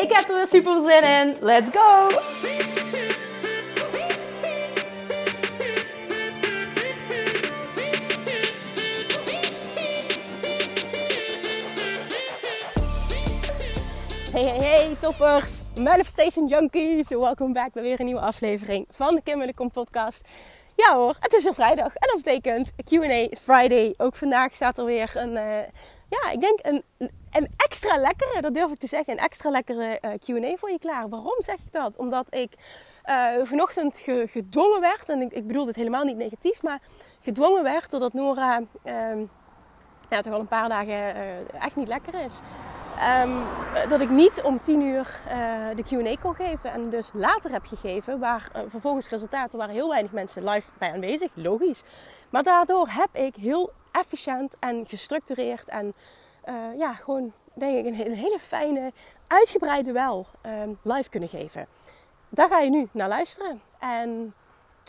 Ik heb er weer super zin in. Let's go! Hey, hey, hey, toppers! Manifestation Junkies! Welkom back bij weer een nieuwe aflevering van de Kim podcast. Ja hoor, het is weer vrijdag en dat betekent Q&A Friday. Ook vandaag staat er weer een, uh, ja, ik denk een, een extra lekkere, dat durf ik te zeggen, een extra lekkere uh, Q&A voor je klaar. Waarom zeg ik dat? Omdat ik uh, vanochtend ge, gedwongen werd, en ik, ik, bedoel dit helemaal niet negatief, maar gedwongen werd doordat Nora ja, toch al een paar dagen echt niet lekker is. Um, dat ik niet om 10 uur de QA kon geven en dus later heb gegeven, waar vervolgens resultaten waren heel weinig mensen live bij aanwezig, logisch. Maar daardoor heb ik heel efficiënt en gestructureerd en uh, ja, gewoon denk ik een, hele fijne, uitgebreide wel um, live kunnen geven. Daar ga je nu naar luisteren. En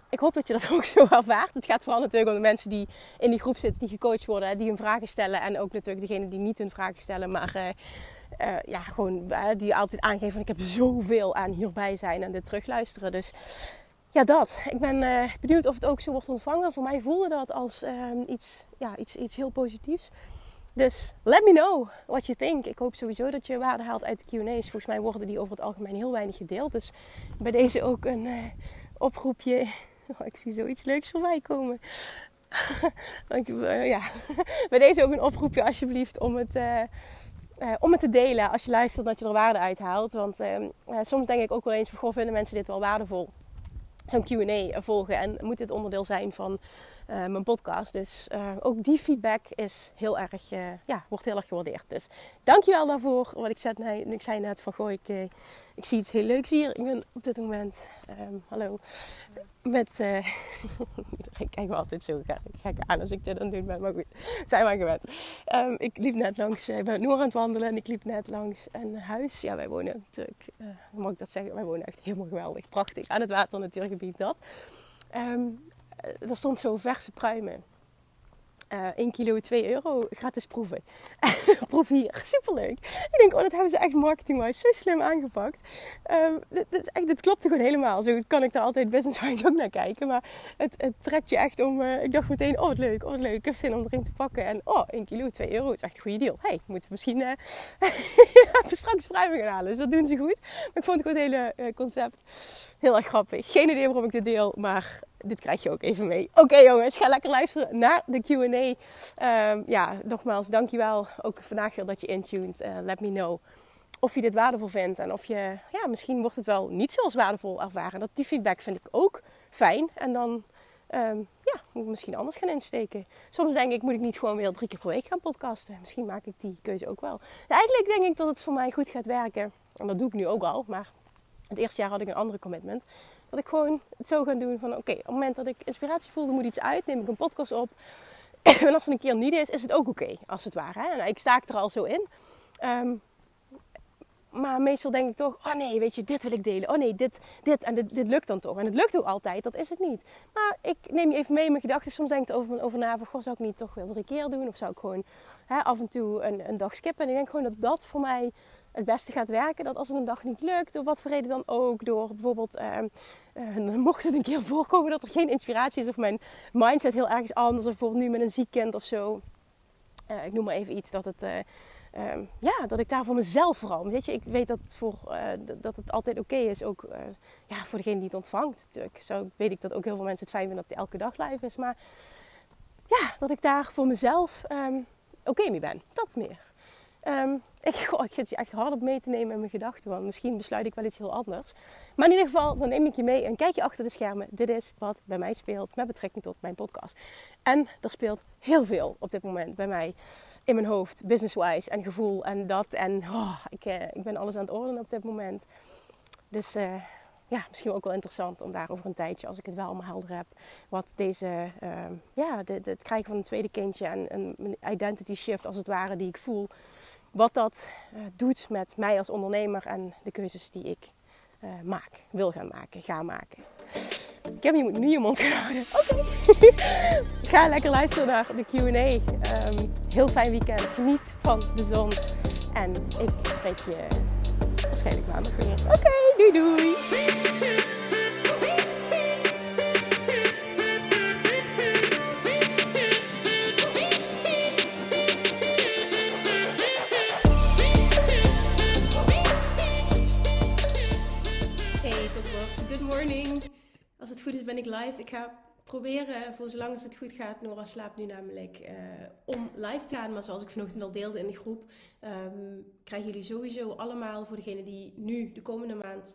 ik hoop dat je dat ook zo ervaart. Het gaat vooral natuurlijk om de mensen die in die groep zitten, die gecoacht worden, die hun vragen stellen. En ook natuurlijk degenen die niet hun vragen stellen, maar uh, uh, ja, gewoon die altijd aangeven van ik heb zoveel aan hierbij zijn en dit terugluisteren. Dus ja, dat. Ik ben benieuwd of het ook zo wordt ontvangen. Voor mij voelde dat als ehm, iets, ja, iets, iets heel positiefs. Dus let me know what you think. Ik hoop sowieso dat je waarde haalt uit de Q&A's. Volgens mij worden die over het algemeen heel weinig gedeeld. Dus bij deze ook een oproepje Oh, ik zie zoiets leuks voorbij komen. ja. Bij deze ook een oproepje alsjeblieft om het, uh, uh, om het te delen als je luistert dat je er waarde uit haalt. Want uh, soms denk ik ook wel eens, goh, vinden mensen dit wel waardevol? Zo'n Q&A volgen en moet dit onderdeel zijn van mijn podcast. Dus ook die feedback is heel erg, ja, wordt heel erg gewaardeerd. Dus dankjewel daarvoor. Wat ik, zei, nee, ik zei net van, goh, ik, ik zie iets heel leuks hier. Ik ben op dit moment, um, hallo, met, ik kijk me altijd zo gek aan als ik dit aan het doen ben, maar goed, zijn maar gewend. Um, ik liep net langs, ik ben Noor aan het wandelen en ik liep net langs een huis. Ja, wij wonen natuurlijk, hoe mag ik dat zeggen, wij wonen echt helemaal geweldig, prachtig, aan het water natuurgebied dat. Um, er stond zo verse pruimen. Uh, 1 kilo 2 euro gratis proeven. Proef hier, superleuk. Ik denk, oh, dat hebben ze echt marketingwise zo slim aangepakt. Um, dit, dit, is echt, dit klopt gewoon helemaal. Zo kan ik daar altijd businesswise ook naar kijken. Maar het, trekt je echt om. Uh, ik dacht meteen, oh wat leuk, oh wat leuk. Ik zin om erin te pakken. En oh, 1 kilo 2 euro is echt een goede deal. hey, moeten we misschien even straks pruimen gaan halen. Dus dat doen ze goed. Maar ik vond het hele concept heel erg grappig. Geen idee waarom ik dit deel, maar dit krijg je ook even mee. Oké jongens, ga lekker luisteren naar de Q&A. Um, ja, nogmaals, dankjewel ook vandaag weer dat je intuned. Uh, let me know of je dit waardevol vindt. En of je, ja, misschien wordt het wel niet zoals waardevol ervaren. Dat, die feedback vind ik ook fijn. En dan, um, ja, moet ik misschien anders gaan insteken. Soms denk ik, moet ik niet gewoon weer drie keer per week gaan podcasten. Misschien maak ik die keuze ook wel. Ja, eigenlijk denk ik dat het voor mij goed gaat werken. En dat doe ik nu ook al, maar het eerste jaar had ik een andere commitment. Dat ik gewoon het zo ga doen van oké, op het moment dat ik inspiratie voel, moet iets uit, neem ik een podcast op. en als het een keer niet is, is het ook oké, als het ware. Hè? Nou, ik sta er al zo in. Um, maar meestal denk ik toch, oh nee, weet je, dit wil ik delen. Oh nee, dit, dit en dit, dit lukt dan toch. En het lukt ook altijd, dat is het niet. Maar ik neem je even mee in mijn gedachten. Soms denk ik over, over na van, goh, zou ik niet toch wel drie keer doen? Of zou ik gewoon hè, af en toe een, een dag skippen? En ik denk gewoon dat dat voor mij het beste gaat werken. Dat als het een dag niet lukt, door wat voor reden dan ook, door bijvoorbeeld, uh, uh, mocht het een keer voorkomen dat er geen inspiratie is of mijn mindset heel ergens anders, of bijvoorbeeld nu met een ziek kind of zo. Uh, ik noem maar even iets dat het. Ja, dat ik daar voor mezelf vooral. Weet je, ik weet dat, voor, dat het altijd oké is, ook ja, voor degene die het ontvangt. Natuurlijk. Zo weet ik dat ook heel veel mensen het fijn vinden dat het elke dag live is. Maar ja, dat ik daar voor mezelf um, oké mee ben. Dat meer. Um, ik, goh, zit je echt hard op mee te nemen in mijn gedachten. Want misschien besluit ik wel iets heel anders. Maar in ieder geval, dan neem ik je mee en kijk je achter de schermen. Dit is wat bij mij speelt met betrekking tot mijn podcast. En er speelt heel veel op dit moment bij mij in mijn hoofd. Business-wise en gevoel en dat. En oh, ik, uh, ik ben alles aan het ordenen op dit moment. Dus uh, ja, misschien ook wel interessant om daar over een tijdje, als ik het wel allemaal helder heb, wat deze, ehm, ja, de, het krijgen van een tweede kindje en een identity shift als het ware die ik voel, wat dat uh, doet met mij als ondernemer en de keuzes die ik uh, maak, wil gaan maken, ga maken. Ik heb nu je mond gehouden. Oké. Ga lekker luisteren naar de QA. Ehm, heel fijn weekend. Geniet van de zon. En ik spreek je waarschijnlijk maandag weer. Oké, doei doei. Morning. Als het goed is ben ik live. Ik ga proberen, voor zolang als het goed gaat, Nora slaapt nu namelijk, uh, om live te gaan. Maar zoals ik vanochtend al deelde in de groep, um, krijgen jullie sowieso allemaal, voor degene die nu de komende maand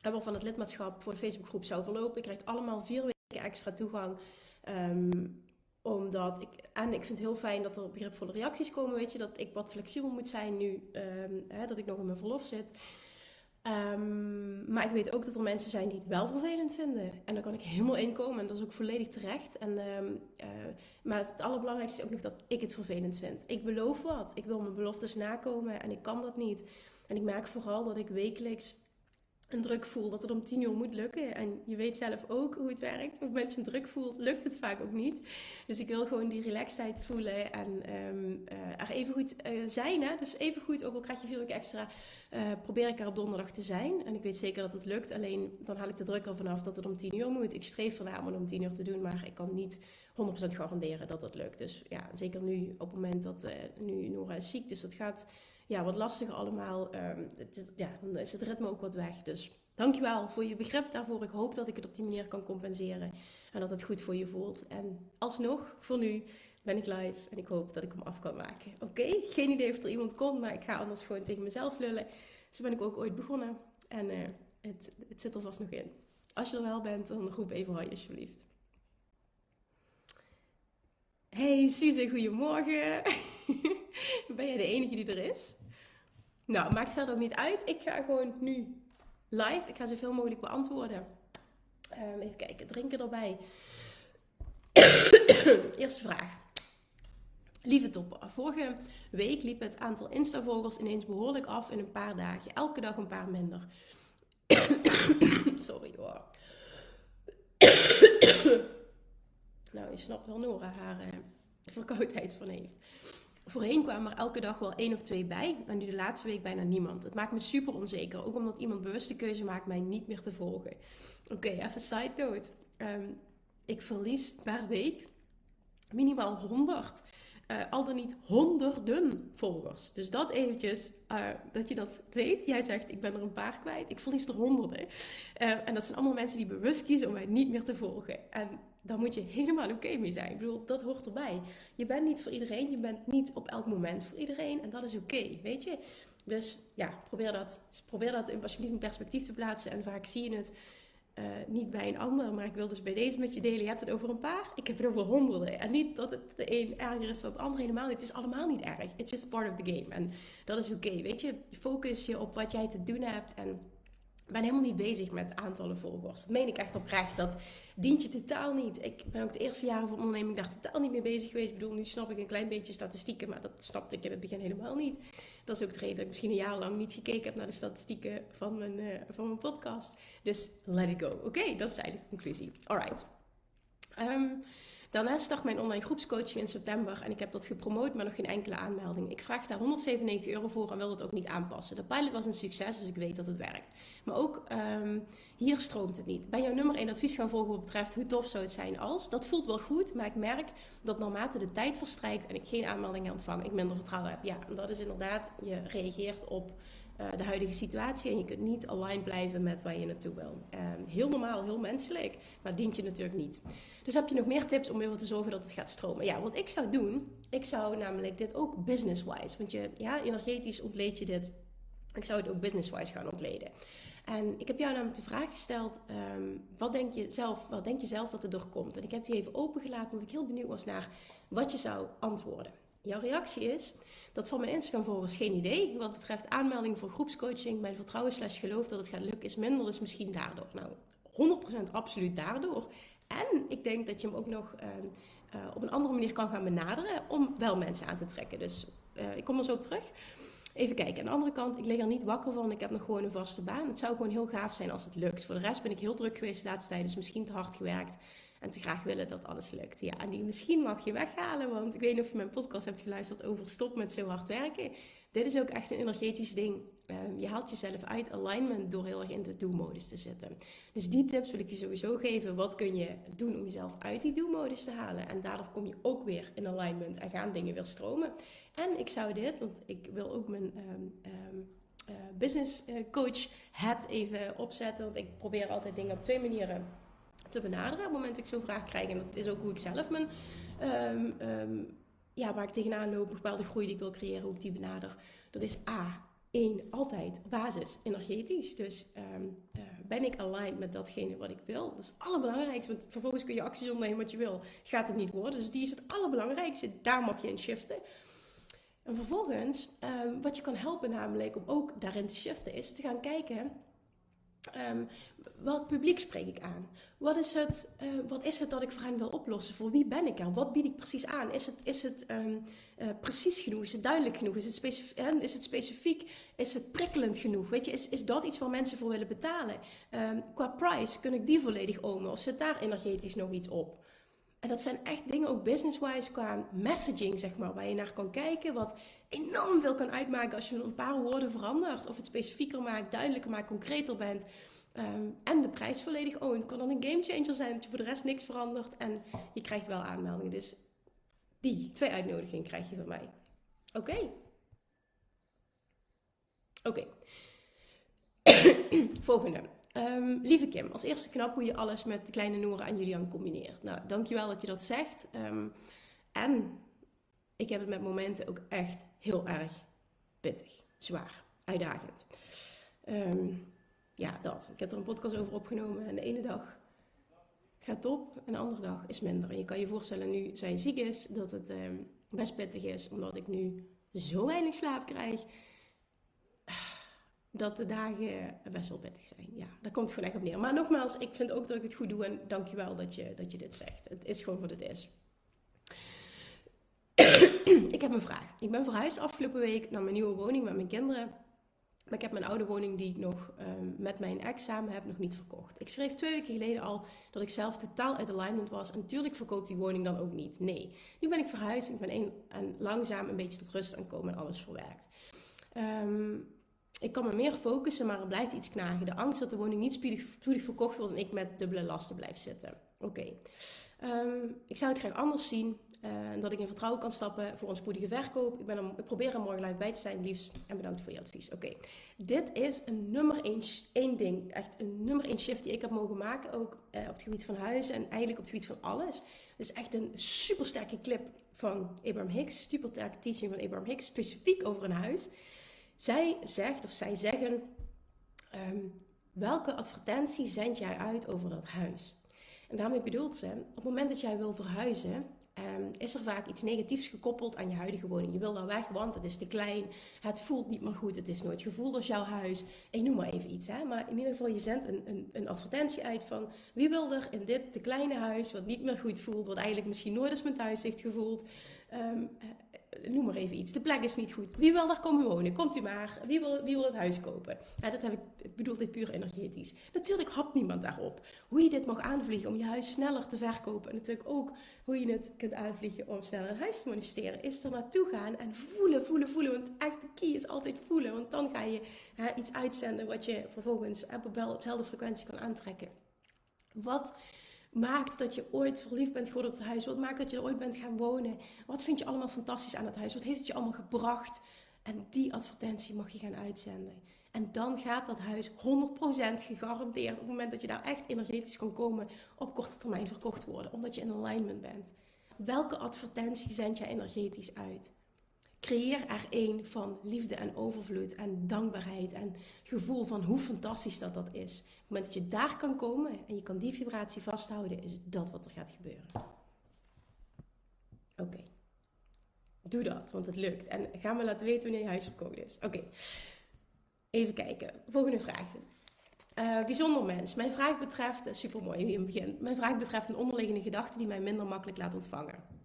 hebben van het lidmaatschap voor de Facebookgroep zou verlopen, je krijgt allemaal vier weken extra toegang. Um, omdat ik, en ik vind het heel fijn dat er begripvolle reacties komen, weet je, dat ik wat flexibel moet zijn nu, um, hè, dat ik nog in mijn verlof zit. Um, maar ik weet ook dat er mensen zijn die het wel vervelend vinden. En daar kan ik helemaal in komen. En dat is ook volledig terecht. En, um, uh, maar het allerbelangrijkste is ook nog dat ik het vervelend vind. Ik beloof wat. Ik wil mijn beloftes nakomen en ik kan dat niet. En ik merk vooral dat ik wekelijks een druk voel dat het om tien uur moet lukken. En je weet zelf ook hoe het werkt. Op het moment je druk voelt, lukt het vaak ook niet. Dus ik wil gewoon die relaxedheid voelen en um, uh, er even goed uh, zijn. Hè? Dus even goed, ook al krijg je vier weken extra, uh, probeer ik er op donderdag te zijn. En ik weet zeker dat het lukt. Alleen dan haal ik de druk al vanaf dat het om tien uur moet. Ik streef ernaar om het om tien uur te doen, maar ik kan niet 100% garanderen dat dat lukt. Dus ja, zeker nu op het moment dat nu Nora is ziek. Dus dat gaat ja, wat lastiger allemaal. Um, het, ja, dan is het ritme ook wat weg. Dus dankjewel voor je begrip daarvoor. Ik hoop dat ik het op die manier kan compenseren. En dat het goed voor je voelt. En alsnog, voor nu ben ik live. En ik hoop dat ik hem af kan maken. Oké? Geen idee of er iemand komt. Maar ik ga anders gewoon tegen mezelf lullen. Zo ben ik ook ooit begonnen. En het, het zit er vast nog in. Als je er wel bent, dan roep even hoi alsjeblieft. Hey Suze, goedemorgen. ben jij de enige die er is? Nou, maakt verder niet uit. Ik ga gewoon nu live. Ik ga zoveel mogelijk beantwoorden. Um, even kijken, drinken erbij. Eerste vraag. Lieve topper, vorige week liep het aantal Insta-volgers ineens behoorlijk af in een paar dagen. Elke dag een paar minder. Sorry hoor. nou, je snapt wel Nora haar uh, verkoudheid van heeft. Voorheen kwamen er elke dag wel één of twee bij. En nu de laatste week bijna niemand. Het maakt me super onzeker. Ook omdat iemand bewuste keuze maakt mij niet meer te volgen. Oké, even side note. Um, ik verlies per week minimaal 100. Uh, eh, al dan niet honderden volgers. Dus dat eventjes, uh, dat je dat weet. Jij zegt, ik ben er een paar kwijt. Ik verlies er honderden. Uh, en dat zijn allemaal mensen die bewust kiezen om mij niet meer te volgen. En dan moet je helemaal oké mee zijn. Ik bedoel, dat hoort erbij. Je bent niet voor iedereen. Je bent niet op elk moment voor iedereen. En dat is oké, weet je. Dus ja, probeer dat, probeer dat in, alsjeblieft in perspectief te plaatsen. En vaak zie je het uh, niet bij een ander. Maar ik wil dus bij deze met je delen. Je hebt het over een paar. Ik heb het over honderden. En niet dat het de een erger is dan het ander. Helemaal niet. Het is allemaal niet erg. It's just part of the game. En dat is oké. Weet je, focus je op wat jij te doen hebt. En ben helemaal niet bezig met aantallen volgers. Dat meen ik echt oprecht. Dat dient je totaal niet. Ik ben ook het eerste jaar van onderneming daar totaal niet mee bezig geweest. Ik bedoel, nu snap ik een klein beetje statistieken, maar dat snapte ik in het begin helemaal niet. Dat is ook de reden dat ik misschien een jaar lang niet gekeken heb naar de statistieken van mijn, uh, van mijn podcast. Dus let it go. Oké, dat eigenlijk de conclusie. Alright. Um, Daarna start mijn online groepscoaching in september en ik heb dat gepromoot, maar nog geen enkele aanmelding. Ik vraag daar 197 euro voor en wil dat ook niet aanpassen. De pilot was een succes, dus ik weet dat het werkt. Maar ook um, hier stroomt het niet. Ben jouw nummer 1 advies gaan volgen wat betreft hoe tof zou het zijn als? Dat voelt wel goed, maar ik merk dat naarmate de tijd verstrijkt en ik geen aanmeldingen ontvang, ik minder vertrouwen heb. Ja, dat is inderdaad, je reageert op de huidige situatie en je kunt niet aligned blijven met waar je naartoe wil. Uh, heel normaal, heel menselijk, maar dient je natuurlijk niet. Dus heb je nog meer tips om ervoor te zorgen dat het gaat stromen? Ja, wat ik zou doen, ik zou namelijk dit ook business-wise, want je, ja, energetisch ontleed je dit. Ik zou het ook business-wise gaan ontleden. En ik heb jou namelijk de vraag gesteld: um, wat, denk je zelf, wat denk je zelf dat er doorkomt? En ik heb die even opengelaten, omdat ik heel benieuwd was naar wat je zou antwoorden. Jouw reactie is dat van mijn Instagram volgers geen idee. Wat betreft aanmelding voor groepscoaching, mijn vertrouwen slash geloof dat het gaat lukken is minder, dus misschien daardoor. Nou, 100% absoluut daardoor. En ik denk dat je hem ook nog ehm, eh, op een andere manier kan gaan benaderen om wel mensen aan te trekken. Dus uh, ik kom er zo terug. Even kijken. Aan de andere kant, ik lig er niet wakker van. Ik heb nog gewoon een vaste baan. Het zou gewoon heel gaaf zijn als het lukt. Voor de rest ben ik heel druk geweest de laatste tijd. Dus misschien te hard gewerkt. En te graag willen dat alles lukt. Ja, en die misschien mag je weghalen. Want ik weet niet of je mijn podcast hebt geluisterd over stop met zo hard werken. Dit is ook echt een energetisch ding. Ehm, je haalt jezelf uit alignment door heel erg in de do-modus te zitten. Dus die tips wil ik je sowieso geven. Wat kun je doen om jezelf uit die do-modus te halen? En daardoor kom je ook weer in alignment en gaan dingen weer stromen. En ik zou dit, want ik wil ook mijn um, business eh, coach het even opzetten. Want ik probeer altijd dingen op twee manieren te benaderen op het moment dat ik zo'n vraag krijg. En dat is ook hoe ik zelf mijn, um, ja, waar ik tegenaan loop, bepaalde groei die ik wil creëren, hoe ik die benader. Dat is A, één, altijd basis energetisch. Dus um, uh, ben ik aligned met datgene wat ik wil? Dat is het allerbelangrijkste, want vervolgens kun je acties ondernemen wat je wil. Gaat het niet worden. Dus die is het allerbelangrijkste. Daar mag je in shiften. En vervolgens, um, wat je kan helpen namelijk om ook daarin te shiften, is te gaan kijken Um, welk publiek spreek ik aan? Wat is, het, uh, wat is het dat ik voor hen wil oplossen? Voor wie ben ik er? Wat bied ik precies aan? Is het, is het um, uh, precies genoeg? Is het duidelijk genoeg? Is het, specif is het specifiek? Is het prikkelend genoeg? Weet je, is, is dat iets waar mensen voor willen betalen? Um, qua price, kun ik die volledig omen? Of zit daar energetisch nog iets op? En dat zijn echt dingen, ook business-wise, qua messaging, zeg maar, waar je naar kan kijken. Wat enorm veel kan uitmaken als je een paar woorden verandert. Of het specifieker maakt, duidelijker maakt, concreter bent. Um, en de prijs volledig Het kan dan een gamechanger zijn dat je voor de rest niks verandert. En je krijgt wel aanmeldingen. Dus die twee uitnodigingen krijg je van mij. Oké. Oké. Volgende. Um, lieve Kim, als eerste knap hoe je alles met de kleine Nora en Julian combineert. Nou, dankjewel dat je dat zegt. Um, en ik heb het met momenten ook echt heel erg pittig, zwaar, uitdagend. Um, ja, dat. Ik heb er een podcast over opgenomen en de ene dag gaat top en de andere dag is minder. En je kan je voorstellen nu zij ziek is, dat het best pittig is, omdat ik nu zo weinig slaap krijg dat de dagen best wel pittig zijn. Ja, daar komt het gewoon echt op neer. Maar nogmaals, ik vind ook dat ik het goed doe en dankjewel dat je, dat je dit zegt. Het is gewoon wat het is. ik heb een vraag. Ik ben verhuisd afgelopen week naar mijn nieuwe woning met mijn kinderen. Maar ik heb mijn oude woning die ik nog um, met mijn ex samen heb nog niet verkocht. Ik schreef twee weken geleden al dat ik zelf totaal uit alignment was. En natuurlijk verkoopt die woning dan ook niet. Nee. Nu ben ik verhuisd ik ben een, en langzaam een beetje tot rust aan komen en alles verwerkt. Um, ik kan me meer focussen, maar er blijft iets knagen. De angst dat de woning niet spoedig, verkocht wordt en ik met dubbele lasten blijf zitten. Oké. Ehm, ik zou het graag anders zien. Uh, dat ik in vertrouwen kan stappen voor een spoedige verkoop. Ik, ben ik probeer er morgen live bij te zijn, liefst. En bedankt voor je advies. Oké. Dit is een nummer één, één ding. Echt een nummer één shift die ik heb mogen maken. Ook uh, op het gebied van huizen en eigenlijk op het gebied van alles. Het is echt een super sterke clip van Abraham Hicks. Super sterke teaching van Abraham Hicks. Specifiek over een huis. Zij zegt of zij zeggen: um, welke advertentie zend jij uit over dat huis? En daarmee bedoelt ze: op het moment dat jij wil verhuizen, um, is er vaak iets negatiefs gekoppeld aan je huidige woning. Je wil daar weg, want het is te klein, het voelt niet meer goed, het is nooit gevoeld als jouw huis. Ik noem maar even iets, hè? maar in ieder geval, je zendt een, een, een advertentie uit van wie wil er in dit te kleine huis, wat niet meer goed voelt, wat eigenlijk misschien nooit als mijn thuis heeft gevoeld. Um, noem maar even iets. De plek is niet goed. Wie wil daar komen wonen? Komt u maar. Wie wil, wie wil het huis kopen? Ja, dat heb ik, ik bedoel dit puur energetisch. Natuurlijk hapt niemand daarop. Hoe je dit mag aanvliegen om je huis sneller te verkopen. En natuurlijk ook hoe je het kunt aanvliegen om sneller een huis te manifesteren. Is er naartoe gaan en voelen, voelen, voelen. Want echt de key is altijd voelen. Want dan ga je hè, iets uitzenden wat je vervolgens op dezelfde frequentie kan aantrekken. Wat maakt dat je ooit verliefd bent geworden op het huis? Wat maakt dat je er ooit bent gaan wonen? Wat vind je allemaal fantastisch aan het huis? Wat heeft het je allemaal gebracht? En die advertentie mag je gaan uitzenden. En dan gaat dat huis 100% gegarandeerd op het moment dat je daar echt energetisch kan komen op korte termijn verkocht worden, omdat je in alignment bent. Welke advertentie zend je energetisch uit? Creëer er één van liefde en overvloed en dankbaarheid en gevoel van hoe fantastisch dat dat is. Op het moment dat je daar kan komen en je kan die vibratie vasthouden, is dat wat er gaat gebeuren. Oké. doe dat, want het lukt. En ga me laten weten wanneer je huisverkocht is. Oké, even kijken. Volgende vraag. Uh, bijzonder mens. Mijn vraag betreft, super mooi in het begin. Mijn vraag betreft een onderliggende gedachte die mij minder makkelijk laat ontvangen.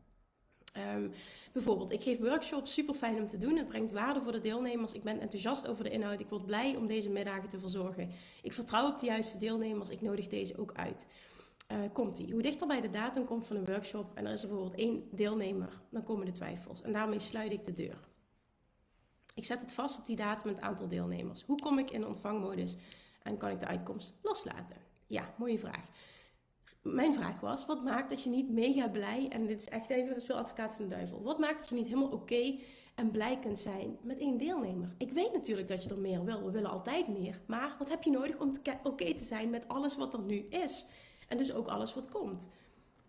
Um, bijvoorbeeld, ik geef workshops, super fijn om te doen. Het brengt waarde voor de deelnemers. Ik ben enthousiast over de inhoud. Ik word blij om deze middagen te verzorgen. Ik vertrouw op de juiste deelnemers. Ik nodig deze ook uit. Uh, komt ie. Hoe dichter bij de datum komt van een workshop en er is bijvoorbeeld één deelnemer, dan komen de twijfels. En daarmee sluit ik de deur. Ik zet het vast op die datum het aantal deelnemers. Hoe kom ik in ontvangmodus en kan ik de uitkomst loslaten? Ja, mooie vraag. Mijn vraag was, wat maakt dat je niet mega blij, en dit is echt even veel advocaat van de duivel, wat maakt dat je niet helemaal oké en blij kunt zijn met één deelnemer? Ik weet natuurlijk dat je er meer wil, we willen altijd meer, maar wat heb je nodig om oké te zijn met alles wat er nu is? En dus ook alles wat komt.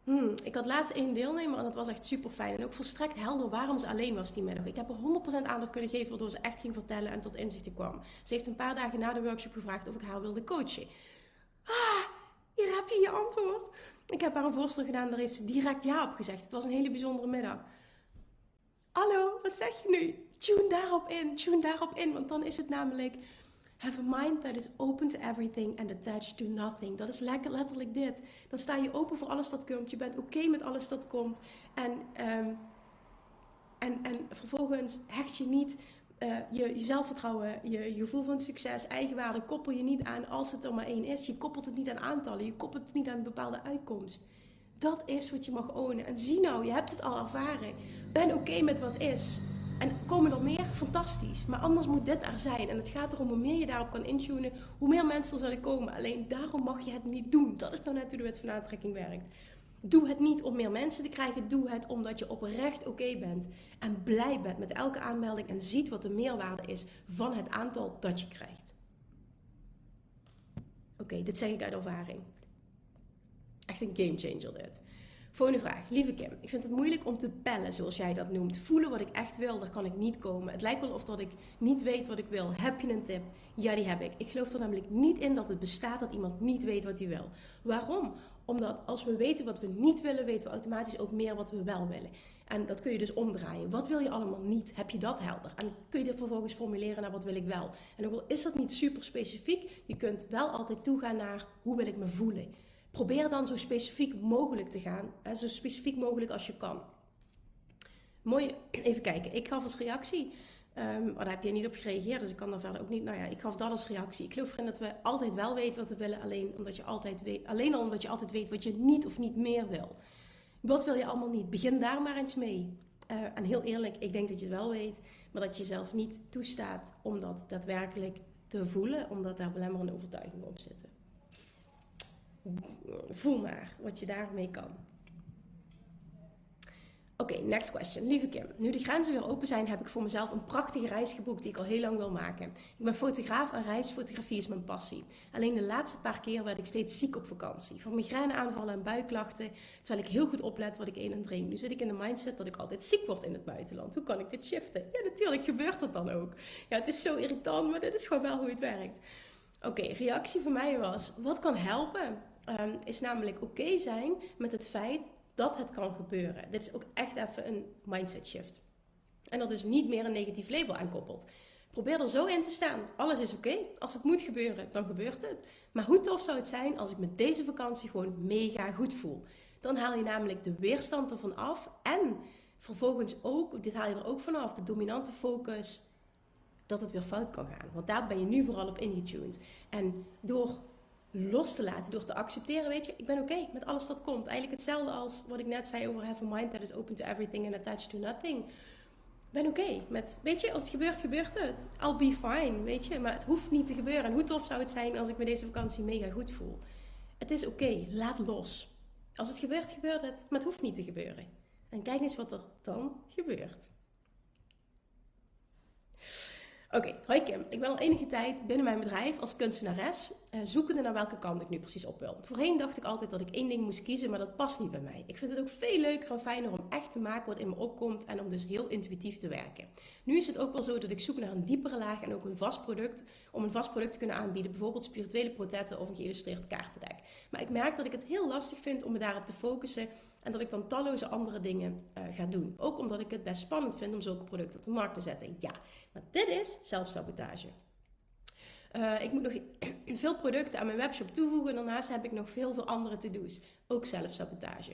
Hmm, ik had laatst één deelnemer en dat was echt super fijn. En ook volstrekt helder waarom ze alleen was die middag. Ik heb er 100% aandacht kunnen geven waardoor ze echt ging vertellen en tot inzichten kwam. Ze heeft een paar dagen na de workshop gevraagd of ik haar wilde coachen. Ah, hier heb je je antwoord. Ik heb haar een voorstel gedaan, daar heeft ze direct ja op gezegd. Het was een hele bijzondere middag. Hallo, wat zeg je nu? Tune daarop in, tune daarop in. Want dan is het namelijk Have a mind that is open to everything and attached to nothing. Dat is letterlijk dit. Dan sta je open voor alles dat komt. Je bent oké met alles dat komt. En, um, en, en vervolgens hecht je niet je, je, zelfvertrouwen, je, je, gevoel van succes, eigenwaarde, koppel je niet aan als het er maar één is. Je koppelt het niet aan aantallen. Je koppelt het niet aan een bepaalde uitkomst. Dat is wat je mag ownen. En zie nou, je hebt het al ervaren. Ben oké met wat is. En komen er meer? Fantastisch. Maar anders moet dit er zijn. En het gaat erom hoe meer je daarop kan intunen, hoe meer mensen er zullen komen. Alleen daarom mag je het niet doen. Dat is nou net hoe de wet van aantrekking werkt. Doe het niet om meer mensen te krijgen. Doe het omdat je oprecht oké bent. En blij bent met elke aanmelding. En ziet wat de meerwaarde is van het aantal dat je krijgt. Oké, dit zeg ik uit ervaring. Echt een game changer dit. Volgende vraag. Lieve Kim, ik vind het moeilijk om te pellen, zoals jij dat noemt. Voelen wat ik echt wil, daar kan ik niet komen. Het lijkt wel of dat ik niet weet wat ik wil. Heb je een tip? Ja, die heb ik. Ik geloof er namelijk niet in dat het bestaat dat iemand niet weet wat hij wil. Waarom? Omdat als we weten wat we niet willen, weten we automatisch ook meer wat we wel willen. En dat kun je dus omdraaien. Wat wil je allemaal niet? Heb je dat helder? En kun je dit vervolgens formuleren naar wat wil ik wel? En ook al is dat niet super specifiek, je kunt wel altijd toegaan naar hoe wil ik me voelen probeer dan zo specifiek mogelijk te gaan. Hè, zo specifiek mogelijk als je kan. Mooi, even kijken. Ik gaf als reactie, um, daar heb je niet op gereageerd, dus ik kan daar verder ook niet. Nou ja, ik gaf dat als reactie. Ik geloof erin dat we altijd wel weten wat we willen, alleen omdat je altijd weet, alleen al omdat je altijd weet wat je niet of niet meer wil. Wat wil je allemaal niet? Begin daar maar eens mee. Uh, en heel eerlijk, ik denk dat je het wel weet, maar dat je jezelf niet toestaat om dat daadwerkelijk te voelen, omdat daar belemmerende overtuigingen op zitten voel maar wat je daarmee kan. Oké, next question. Lieve Kim, nu de grenzen weer open zijn, heb ik voor mezelf een prachtige reis geboekt die ik al heel lang wil maken. Ik ben fotograaf en reisfotografie is mijn passie. Alleen de laatste paar keer werd ik steeds ziek op vakantie. Van migraineaanvallen en buikklachten, terwijl ik heel goed oplet wat ik eet en drink. Nu zit ik in de mindset dat ik altijd ziek word in het buitenland. Hoe kan ik dit shiften? Ja, natuurlijk gebeurt dat dan ook. Ja, het is zo irritant, maar dit is gewoon wel hoe het werkt. Oké, reactie van mij was, wat kan helpen? um, is namelijk oké zijn met het feit dat het kan gebeuren. Dit is ook echt even een mindset shift. En er dus niet meer een negatief label aan koppelt. Probeer er zo in te staan. Alles is oké. Als het moet gebeuren, dan gebeurt het. Maar hoe tof zou het zijn als ik met deze vakantie gewoon mega goed voel? Dan haal je namelijk de weerstand ervan af. En vervolgens ook, dit haal je er ook vanaf, de dominante focus dat het weer fout kan gaan. Want daar ben je nu vooral op ingetuned. En door los te laten. Door te accepteren, weet je, ik ben oké met alles dat komt. Eigenlijk hetzelfde als wat ik net zei over have a mind that is open to everything and attached to nothing. Ik ben oké met, weet je, als het gebeurt, gebeurt het. I'll be fine, weet je. Maar het hoeft niet te gebeuren. En hoe tof zou het zijn als ik me deze vakantie mega goed voel. Het is oké, laat los. Als het gebeurt, gebeurt het. Maar het hoeft niet te gebeuren. En kijk eens wat er dan gebeurt. Oké, hoi Kim. Ik ben al enige tijd binnen mijn bedrijf als kunstenares uh, zoekende naar welke kant ik nu precies op wil. Voorheen dacht ik altijd dat ik één ding moest kiezen, maar dat past niet bij mij. Ik vind het ook veel leuker en fijner om echt te maken wat in me opkomt en om dus heel intuïtief te werken. Nu is het ook wel zo dat ik zoek naar een diepere laag en ook een vast product, om een vast product te kunnen aanbieden, bijvoorbeeld spirituele portretten of een geïllustreerd kaartendek. Maar ik merk dat ik het heel lastig vind om me daarop te focussen en dat ik dan talloze andere dingen uh, ga doen. Ook omdat ik het best spannend vind om zulke producten op de markt te zetten. Ja, maar dit is zelfsabotage. Uh, ik moet nog veel producten aan mijn webshop toevoegen. Daarnaast heb ik nog veel, veel andere to-do's. Ook zelfsabotage.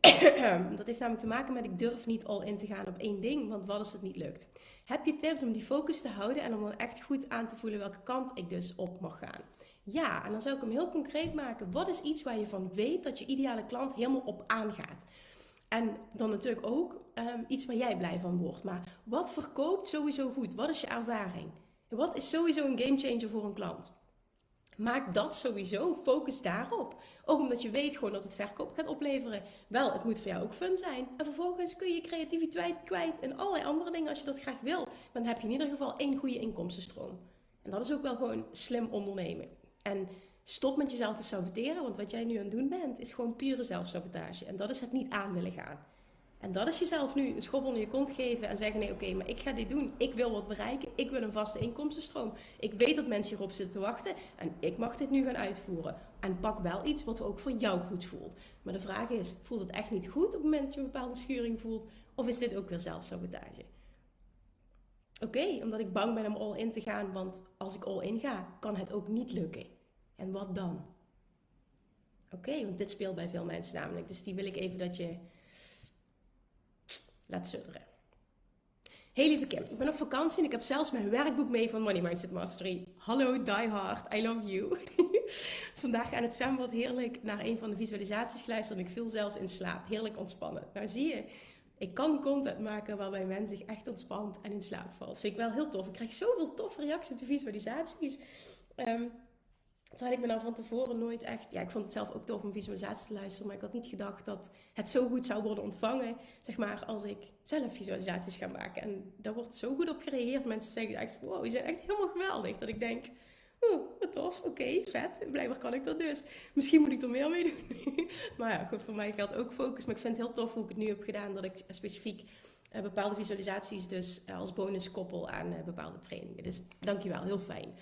dat heeft namelijk te maken met ik durf niet al in te gaan op één ding, want wat als het niet lukt? Heb je tips om die focus te houden en om dan echt goed aan te voelen welke kant ik dus op mag gaan? Ja, en dan zou ik hem heel concreet maken. Wat is iets waar je van weet dat je ideale klant helemaal op aangaat? En dan natuurlijk ook um, iets waar jij blij van wordt. Maar wat verkoopt sowieso goed? Wat is je ervaring? Wat is sowieso een gamechanger voor een klant? Maak dat sowieso, focus daarop. Ook omdat je weet gewoon dat het verkoop gaat opleveren. Wel, het moet voor jou ook fun zijn. En vervolgens kun je je creativiteit kwijt en allerlei andere dingen als je dat graag wil. Dan heb je in ieder geval één goede inkomstenstroom. En dat is ook wel gewoon slim ondernemen. En stop met jezelf te saboteren, want wat jij nu aan het doen bent, is gewoon pure zelfsabotage. En dat is het niet aan willen gaan. En dat is jezelf nu een schoppel in je kont geven en zeggen: nee, oké, maar ik ga dit doen. Ik wil wat bereiken. Ik wil een vaste inkomstenstroom. Ik weet dat mensen hierop zitten te wachten en ik mag dit nu gaan uitvoeren. En pak wel iets wat ook voor jou goed voelt. Maar de vraag is: voelt het echt niet goed op het moment dat je een bepaalde schuring voelt? Of is dit ook weer zelfsabotage? Oké, omdat ik bang ben om all in te gaan, want als ik all in ga, kan het ook niet lukken. En wat dan? Oké, want dit speelt bij veel mensen namelijk. Dus die wil ik even dat je laat sudderen. Hey lieve Kim, ik ben op vakantie en ik heb zelfs mijn werkboek mee van Money Mindset Mastery. Hallo Die Hard, I love you. Vandaag aan het zwembad heerlijk naar een van de visualisaties geluisterd en ik viel zelfs in slaap. Heerlijk ontspannen. Nou zie je, ik kan content maken waarbij men zich echt ontspant en in slaap valt. Vind ik wel heel tof. Ik krijg zoveel toffe reacties op de visualisaties. Um, Terwijl ik me nou van tevoren nooit echt... Ja, ik vond het zelf ook tof om visualisaties te luisteren. Maar ik had niet gedacht dat het zo goed zou worden ontvangen. Zeg maar, als ik zelf visualisaties ga maken. En daar wordt zo goed op gereageerd. Mensen zeggen echt, wow, je zijn echt helemaal geweldig. Dat ik denk, wat tof, oké, vet. Blijkbaar kan ik dat dus. Misschien moet ik er meer mee doen. maar ja, goed, voor mij geldt ook focus. Maar ik vind het heel tof hoe ik het nu heb gedaan. Dat ik specifiek uh, bepaalde visualisaties dus uh, als bonus koppel aan uh, bepaalde trainingen. Dus dankjewel, heel fijn.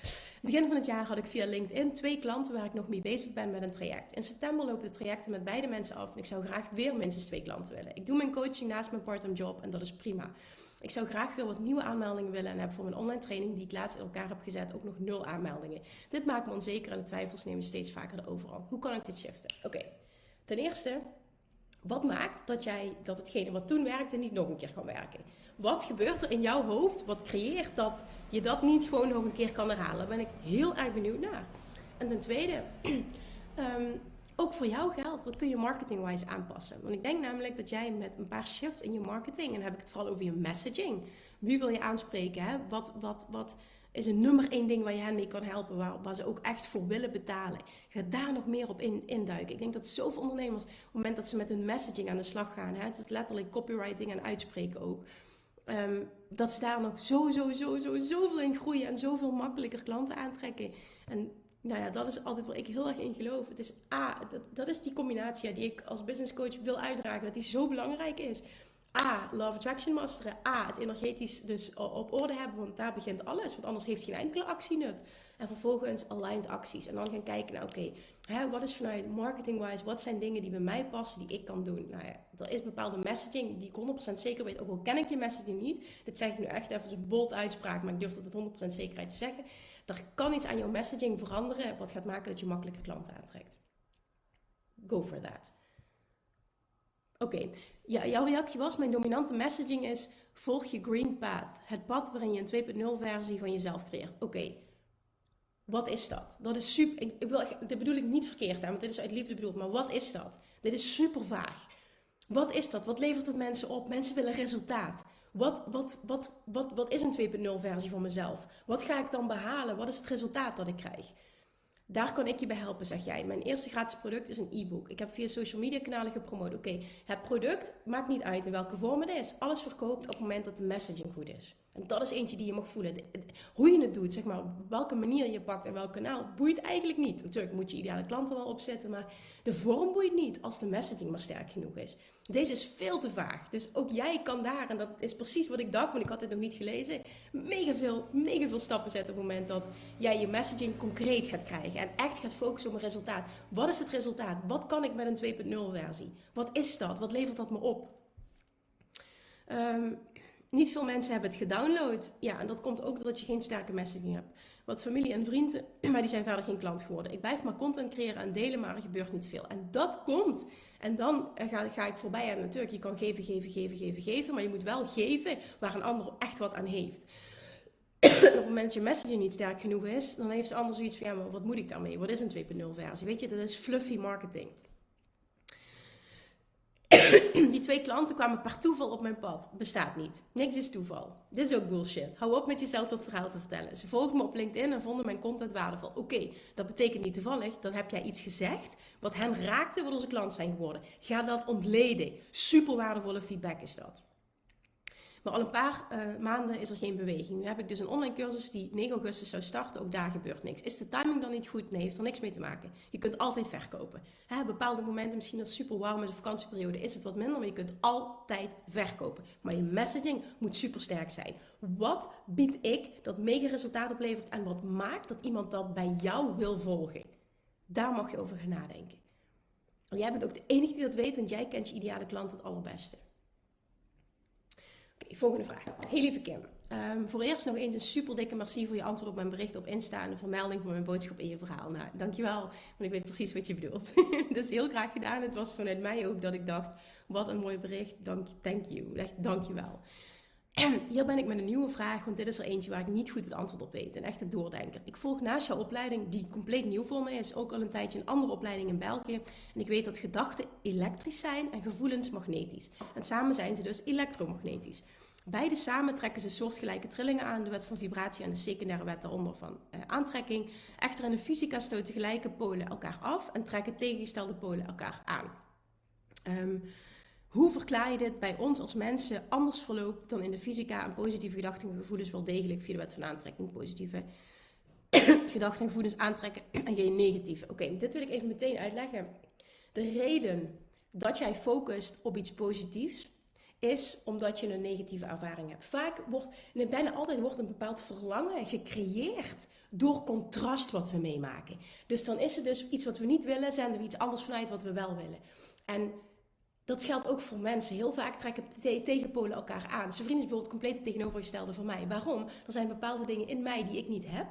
Begin van het jaar had ik via LinkedIn twee klanten waar ik nog mee bezig ben met een traject. In september lopen de trajecten met beide mensen af en ik zou graag weer minstens twee klanten willen. Ik doe mijn coaching naast mijn part-time job en dat is prima. Ik zou graag weer wat nieuwe aanmeldingen willen en heb voor mijn online training die ik laatst in elkaar heb gezet ook nog nul aanmeldingen. Dit maakt me onzeker en de twijfels nemen steeds vaker de overhand. Hoe kan ik dit shiften? Oké, ten eerste wat maakt dat, jij, dat hetgene wat toen werkte niet nog een keer kan werken? Wat gebeurt er in jouw hoofd? Wat creëert dat je dat niet gewoon nog een keer kan herhalen? Daar ben ik heel erg benieuwd naar. En ten tweede, ehm, ook voor jou geldt, wat kun je marketing-wise aanpassen? Want ik denk namelijk dat jij met een paar shifts in je marketing, en dan heb ik het vooral over je messaging. Wie wil je aanspreken? Hè? Wat, wat, wat, is een nummer één ding waar je hen mee kan helpen, waar, waar ze ook echt voor willen betalen. Ga daar nog meer op in, induiken. Ik denk dat zoveel ondernemers, op het moment dat ze met hun messaging aan de slag gaan, hè, het is letterlijk copywriting en uitspreken ook, ehm, dat ze daar nog zo, zo, zo, zo, zoveel in groeien en zoveel makkelijker klanten aantrekken. En nou ja, dat is altijd waar ik heel erg in geloof. Het is A, dat, dat is die combinatie die ik als business coach wil uitdragen, dat die zo belangrijk is. A, Love Attraction masteren. A, het energetisch dus op orde hebben, want daar begint alles. Want anders heeft geen enkele actie nut. En vervolgens aligned acties. En dan gaan kijken naar, oké, wat is vanuit marketing-wise, wat zijn dingen die bij mij passen, die ik kan doen? Nou ja, er is bepaalde messaging die ik 100% zeker weet, ook al ken ik je messaging niet. Dit zeg ik nu echt even een bold uitspraak, maar ik durf het met 100% zekerheid te zeggen. Er kan iets aan jouw messaging veranderen, wat gaat maken dat je makkelijker klanten aantrekt. Go for that. Oké, ja, jouw reactie was: mijn dominante messaging is: volg je green path. Het pad waarin je een 2.0 versie van jezelf creëert. Oké, wat is dat? Dat is super. Ik, wil, dit bedoel ik niet verkeerd want dit is uit liefde bedoeld. Maar wat is dat? Dit is super vaag. Wat is dat? Wat levert het mensen op? Mensen willen resultaat. Wat, wat, wat, wat, wat is een 2.0 versie van mezelf? Wat ga ik dan behalen? Wat is het resultaat dat ik krijg? Daar kan ik je bij helpen, zeg jij. Mijn eerste gratis product is een e-book. Ik heb via social media kanalen gepromoot. Oké, het product maakt niet uit in welke vorm het is. Alles verkoopt op het moment dat de messaging goed is. En dat is eentje die je mag voelen. Hoe je het doet, zeg maar, op welke manier je pakt en welk kanaal, boeit eigenlijk niet. Natuurlijk moet je ideale klanten wel opzetten, maar de vorm boeit niet als de messaging maar sterk genoeg is. Deze is veel te vaag. Dus ook jij kan daar, en dat is precies wat ik dacht, want ik had het nog niet gelezen, mega veel, mega veel stappen zetten op het moment dat jij je messaging concreet gaat krijgen. En echt gaat focussen op een resultaat. Wat is het resultaat? Wat kan ik met een 2.0 versie? Wat is dat? Wat levert dat me op? Um, niet veel mensen hebben het gedownload. Ja, en dat komt ook doordat je geen sterke messaging hebt. Wat familie en vrienden, maar die zijn verder geen klant geworden. Ik blijf maar content creëren en delen, maar er gebeurt niet veel. En dat komt. En dan ga, ga ik voorbij aan natuurlijk. Je kan geven, geven, geven, geven, geven. Maar je moet wel geven waar een ander echt wat aan heeft. op het moment dat je messaging niet sterk genoeg is, dan heeft de ander zoiets van, ja, maar wat moet ik daarmee? Wat is een 2.0 versie? Weet je, dat is fluffy marketing. die twee klanten kwamen per toeval op mijn pad. Bestaat niet. Niks is toeval. Dit is ook bullshit. Hou op met jezelf dat verhaal te vertellen. Ze volgden me op LinkedIn en vonden mijn content waardevol. Oké, dat betekent niet toevallig. Dan heb jij iets gezegd wat hen raakte, waardoor ze klant zijn geworden. Ga dat ontleden. Super waardevolle feedback is dat. Maar al een paar uh, maanden is er geen beweging. Nu heb ik dus een online cursus die 9 augustus zou starten. Ook daar gebeurt niks. Is de timing dan niet goed? Nee, heeft er niks mee te maken. Je kunt altijd verkopen. Hè, bepaalde momenten, misschien dat super warm met de vakantieperiode, is het wat minder. Maar je kunt altijd verkopen. Maar je messaging moet super sterk zijn. Wat bied ik dat mega resultaat oplevert? En wat maakt dat iemand dat bij jou wil volgen? Daar mag je over gaan nadenken. En jij bent ook de enige die dat weet, want jij kent je ideale klant het allerbeste volgende vraag. Heel lieve Kim. Um, voor eerst nog eens een super dikke merci voor je antwoord op mijn bericht op Insta en de vermelding van mijn boodschap in je verhaal. Nou, dankjewel, want ik weet precies wat je bedoelt. dus heel graag gedaan. Het was vanuit mij ook dat ik dacht, wat een mooi bericht. Dank, thank you. Echt, dankjewel. Hier ben ik met een nieuwe vraag, want dit is er eentje waar ik niet goed het antwoord op weet. Een echte doordenker. Ik volg naast jouw opleiding, die compleet nieuw voor me is, ook al een tijdje een andere opleiding in België. En ik weet dat gedachten elektrisch zijn en gevoelens magnetisch. En samen zijn ze dus elektromagnetisch. Beide samen trekken ze soortgelijke trillingen aan, de wet van vibratie en de secundaire wet daaronder van uh, aantrekking. Echter in de fysica stoten gelijke polen elkaar af en trekken tegengestelde polen elkaar aan. Um, hoe verklaar je dit bij ons als mensen anders verloopt dan in de fysica en positieve gedachten en gevoelens wel degelijk via de wet van aantrekking positieve gedachten en gevoelens aantrekken en geen negatieve? Oké, dit wil ik even meteen uitleggen. De reden dat jij focust op iets positiefs is omdat je een negatieve ervaring hebt. Vaak wordt, bijna altijd wordt een bepaald verlangen gecreëerd door contrast wat we meemaken. Dus dan is het dus iets wat we niet willen, zenden we iets anders vanuit wat we wel willen. En dat geldt ook voor mensen. Heel vaak trekken tegenpolen elkaar aan. Zijn vriend is bijvoorbeeld compleet tegenovergestelde van mij. Waarom? Er zijn bepaalde dingen in mij die ik niet heb.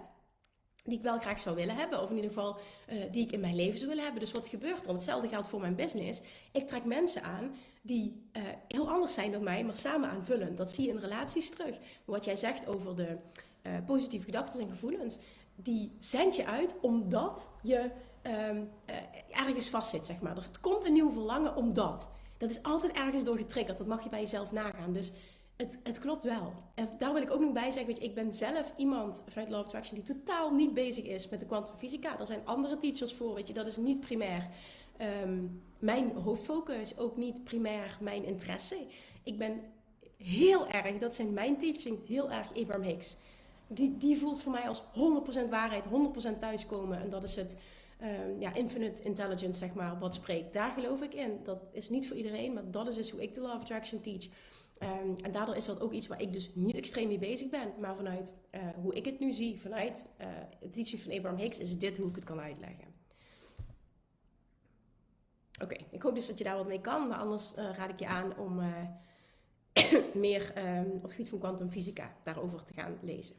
Die ik wel graag zou willen hebben. Of in ieder geval uh, die ik in mijn leven zou willen hebben. Dus wat gebeurt er? Hetzelfde geldt voor mijn business. Ik trek mensen aan die uh, heel anders zijn dan mij, maar samen aanvullend. Dat zie je in relaties terug. Wat jij zegt over de uh, positieve gedachten en gevoelens. Die zend je uit omdat je um, ergens vastzit, zeg maar. Er komt een nieuw verlangen omdat. Dat is altijd ergens door getriggerd. Dat mag je bij jezelf nagaan. Dus het, het klopt wel. En daar wil ik ook nog bij zeggen, weet je, ik ben zelf iemand vanuit Love Attraction die totaal niet bezig is met de kwantumfysica. Er zijn andere teachers voor, weet je, dat is niet primair um, mijn hoofdfocus, ook niet primair mijn interesse. Ik ben heel erg, dat zijn mijn teaching, heel erg Abraham Hicks. Die, die voelt voor mij als 100% waarheid, 100% thuiskomen. En dat is het um, ja, infinite intelligence, zeg maar, wat spreekt. Daar geloof ik in. Dat is niet voor iedereen, maar dat is dus hoe ik de of Attraction teach. Um, en daardoor is dat ook iets waar ik dus niet extreem mee bezig ben. Maar vanuit uh, hoe ik het nu zie, vanuit uh, het teaching van Abraham Hicks, is dit hoe ik het kan uitleggen. Oké, ik hoop dus dat je daar wat mee kan. Maar anders uh, raad ik je aan om meer um, op het gebied van kwantumfysica daarover te gaan lezen.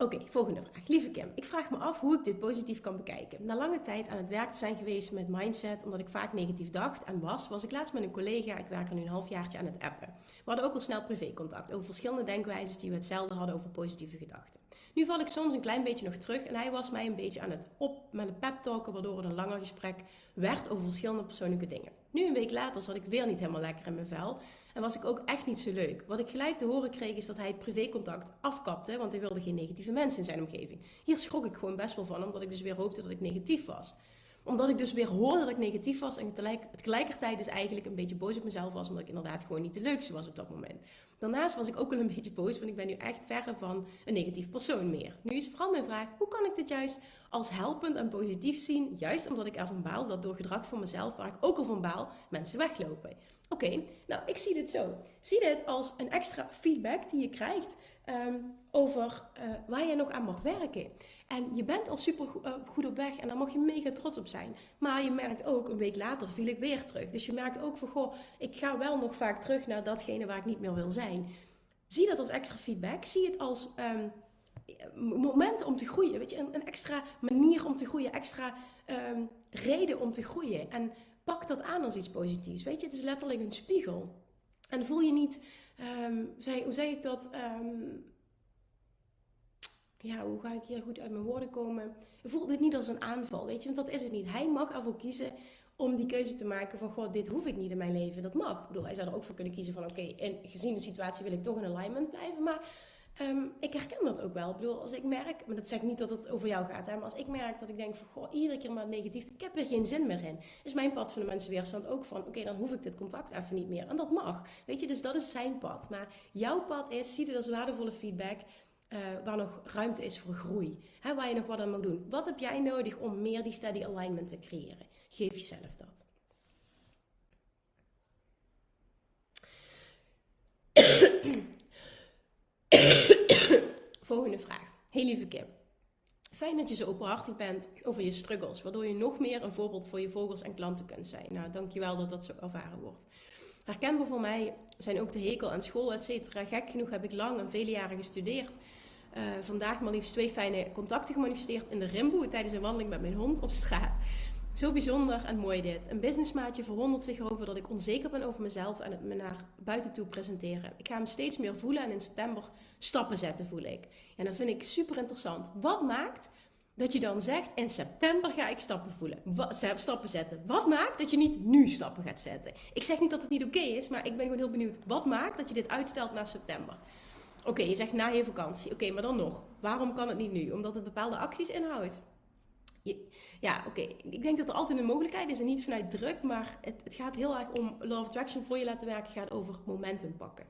Oké, volgende vraag. Lieve Kim, ik vraag me af hoe ik dit positief kan bekijken. Na lange tijd aan het werk te zijn geweest met mindset, omdat ik vaak negatief dacht en was, was ik laatst met een collega, ik werk er nu een halfjaartje aan het appen. We hadden ook al snel privécontact over verschillende denkwijzes die we hetzelfde hadden over positieve gedachten. Nu val ik soms een klein beetje nog terug en hij was mij een beetje aan het op met een pep talken, waardoor het een langer gesprek werd over verschillende persoonlijke dingen. Nu een week later zat ik weer niet helemaal lekker in mijn vel en was ik ook echt niet zo leuk. Wat ik gelijk te horen kreeg is dat hij het privécontact afkapte, want hij wilde geen negatieve mensen in zijn omgeving. Hier schrok ik gewoon best wel van, omdat ik dus weer hoopte dat ik negatief was. Omdat ik dus weer hoorde dat ik negatief was en tegelijkertijd dus eigenlijk een beetje boos op mezelf was, omdat ik inderdaad gewoon niet de leukste was op dat moment. Daarnaast was ik ook wel een beetje boos, want ik ben nu echt verre van een negatief persoon meer. Nu is vooral mijn vraag, hoe kan ik dit juist als helpend en positief zien? Juist omdat ik ervan baal dat door gedrag van mezelf, waar ik ook al van baal, mensen weglopen. Oké, nou ik zie dit zo. Zie dit als een extra feedback die je krijgt ehm, over uh, waar je nog aan mag werken. En je bent al super uh, goed op weg en daar mag je mega trots op zijn. Maar je merkt ook, een week later viel ik weer terug. Dus je merkt ook van, goh, ik ga wel nog vaak terug naar datgene waar ik niet meer wil zijn. Zie dat als extra feedback. Zie het als um, moment om te groeien. Weet je, een, een, extra manier om te groeien. Extra um, reden om te groeien. En pak dat aan als iets positiefs. Weet je, het is letterlijk een spiegel. En voel je niet, um, hoe zeg ik dat? Ja, hoe ga ik hier goed uit mijn woorden komen? Voel dit niet als een aanval, weet je, want dat is het niet. Hij mag ervoor kiezen om die keuze te maken van, goh, dit hoef ik niet in mijn leven. Dat mag. Ik bedoel, hij zou er ook voor kunnen kiezen van, oké, en gezien de situatie wil ik toch in alignment blijven. Maar um, ik herken dat ook wel. Ik bedoel, als ik merk, maar dat zeg ik niet dat het over jou gaat, hè, maar als ik merk dat ik denk van, goh, iedere keer maar negatief, ik heb er geen zin meer in. Is mijn pad van de mensen weerstand ook van, oké, dan hoef ik dit contact even niet meer. En dat mag. Weet je, dus dat is zijn pad. Maar jouw pad is, zie dit als waardevolle feedback. Uh, waar nog ruimte is voor groei. Hè, waar je nog wat aan mag doen. Wat heb jij nodig om meer die steady alignment te creëren? Geef jezelf dat. Volgende vraag. Heel lieve Kim. Fijn dat je zo openhartig bent over je struggles, waardoor je nog meer een voorbeeld voor je vogels en klanten kunt zijn. Nou, dankjewel dat dat zo ervaren wordt. Herkenbaar voor mij zijn ook de hekel aan school, et cetera. Gek genoeg heb ik lang en vele jaren gestudeerd. Uh, vandaag maar liefst twee fijne contacten gemanifesteerd in de Rimboe tijdens een wandeling met mijn hond op straat. Zo bijzonder en mooi dit. Een businessmaatje verwondert zich erover dat ik onzeker ben over mezelf en het me naar buiten toe presenteren. Ik ga hem steeds meer voelen en in september stappen zetten, voel ik. En dat vind ik super interessant. Wat maakt dat je dan zegt, in september ga ik stappen voelen, stappen zetten. Wat maakt dat je niet nu stappen gaat zetten? Ik zeg niet dat het niet oké is, maar ik ben gewoon heel benieuwd. Wat maakt dat je dit uitstelt naar september? Oké, je zegt na je vakantie. Oké, maar dan nog. Waarom kan het niet nu? Omdat het bepaalde acties inhoudt. ja, oké. Ik denk dat er altijd een mogelijkheid is en niet vanuit druk, maar het, het, gaat heel erg om Law of Attraction voor je laten werken, gaat over momentum pakken.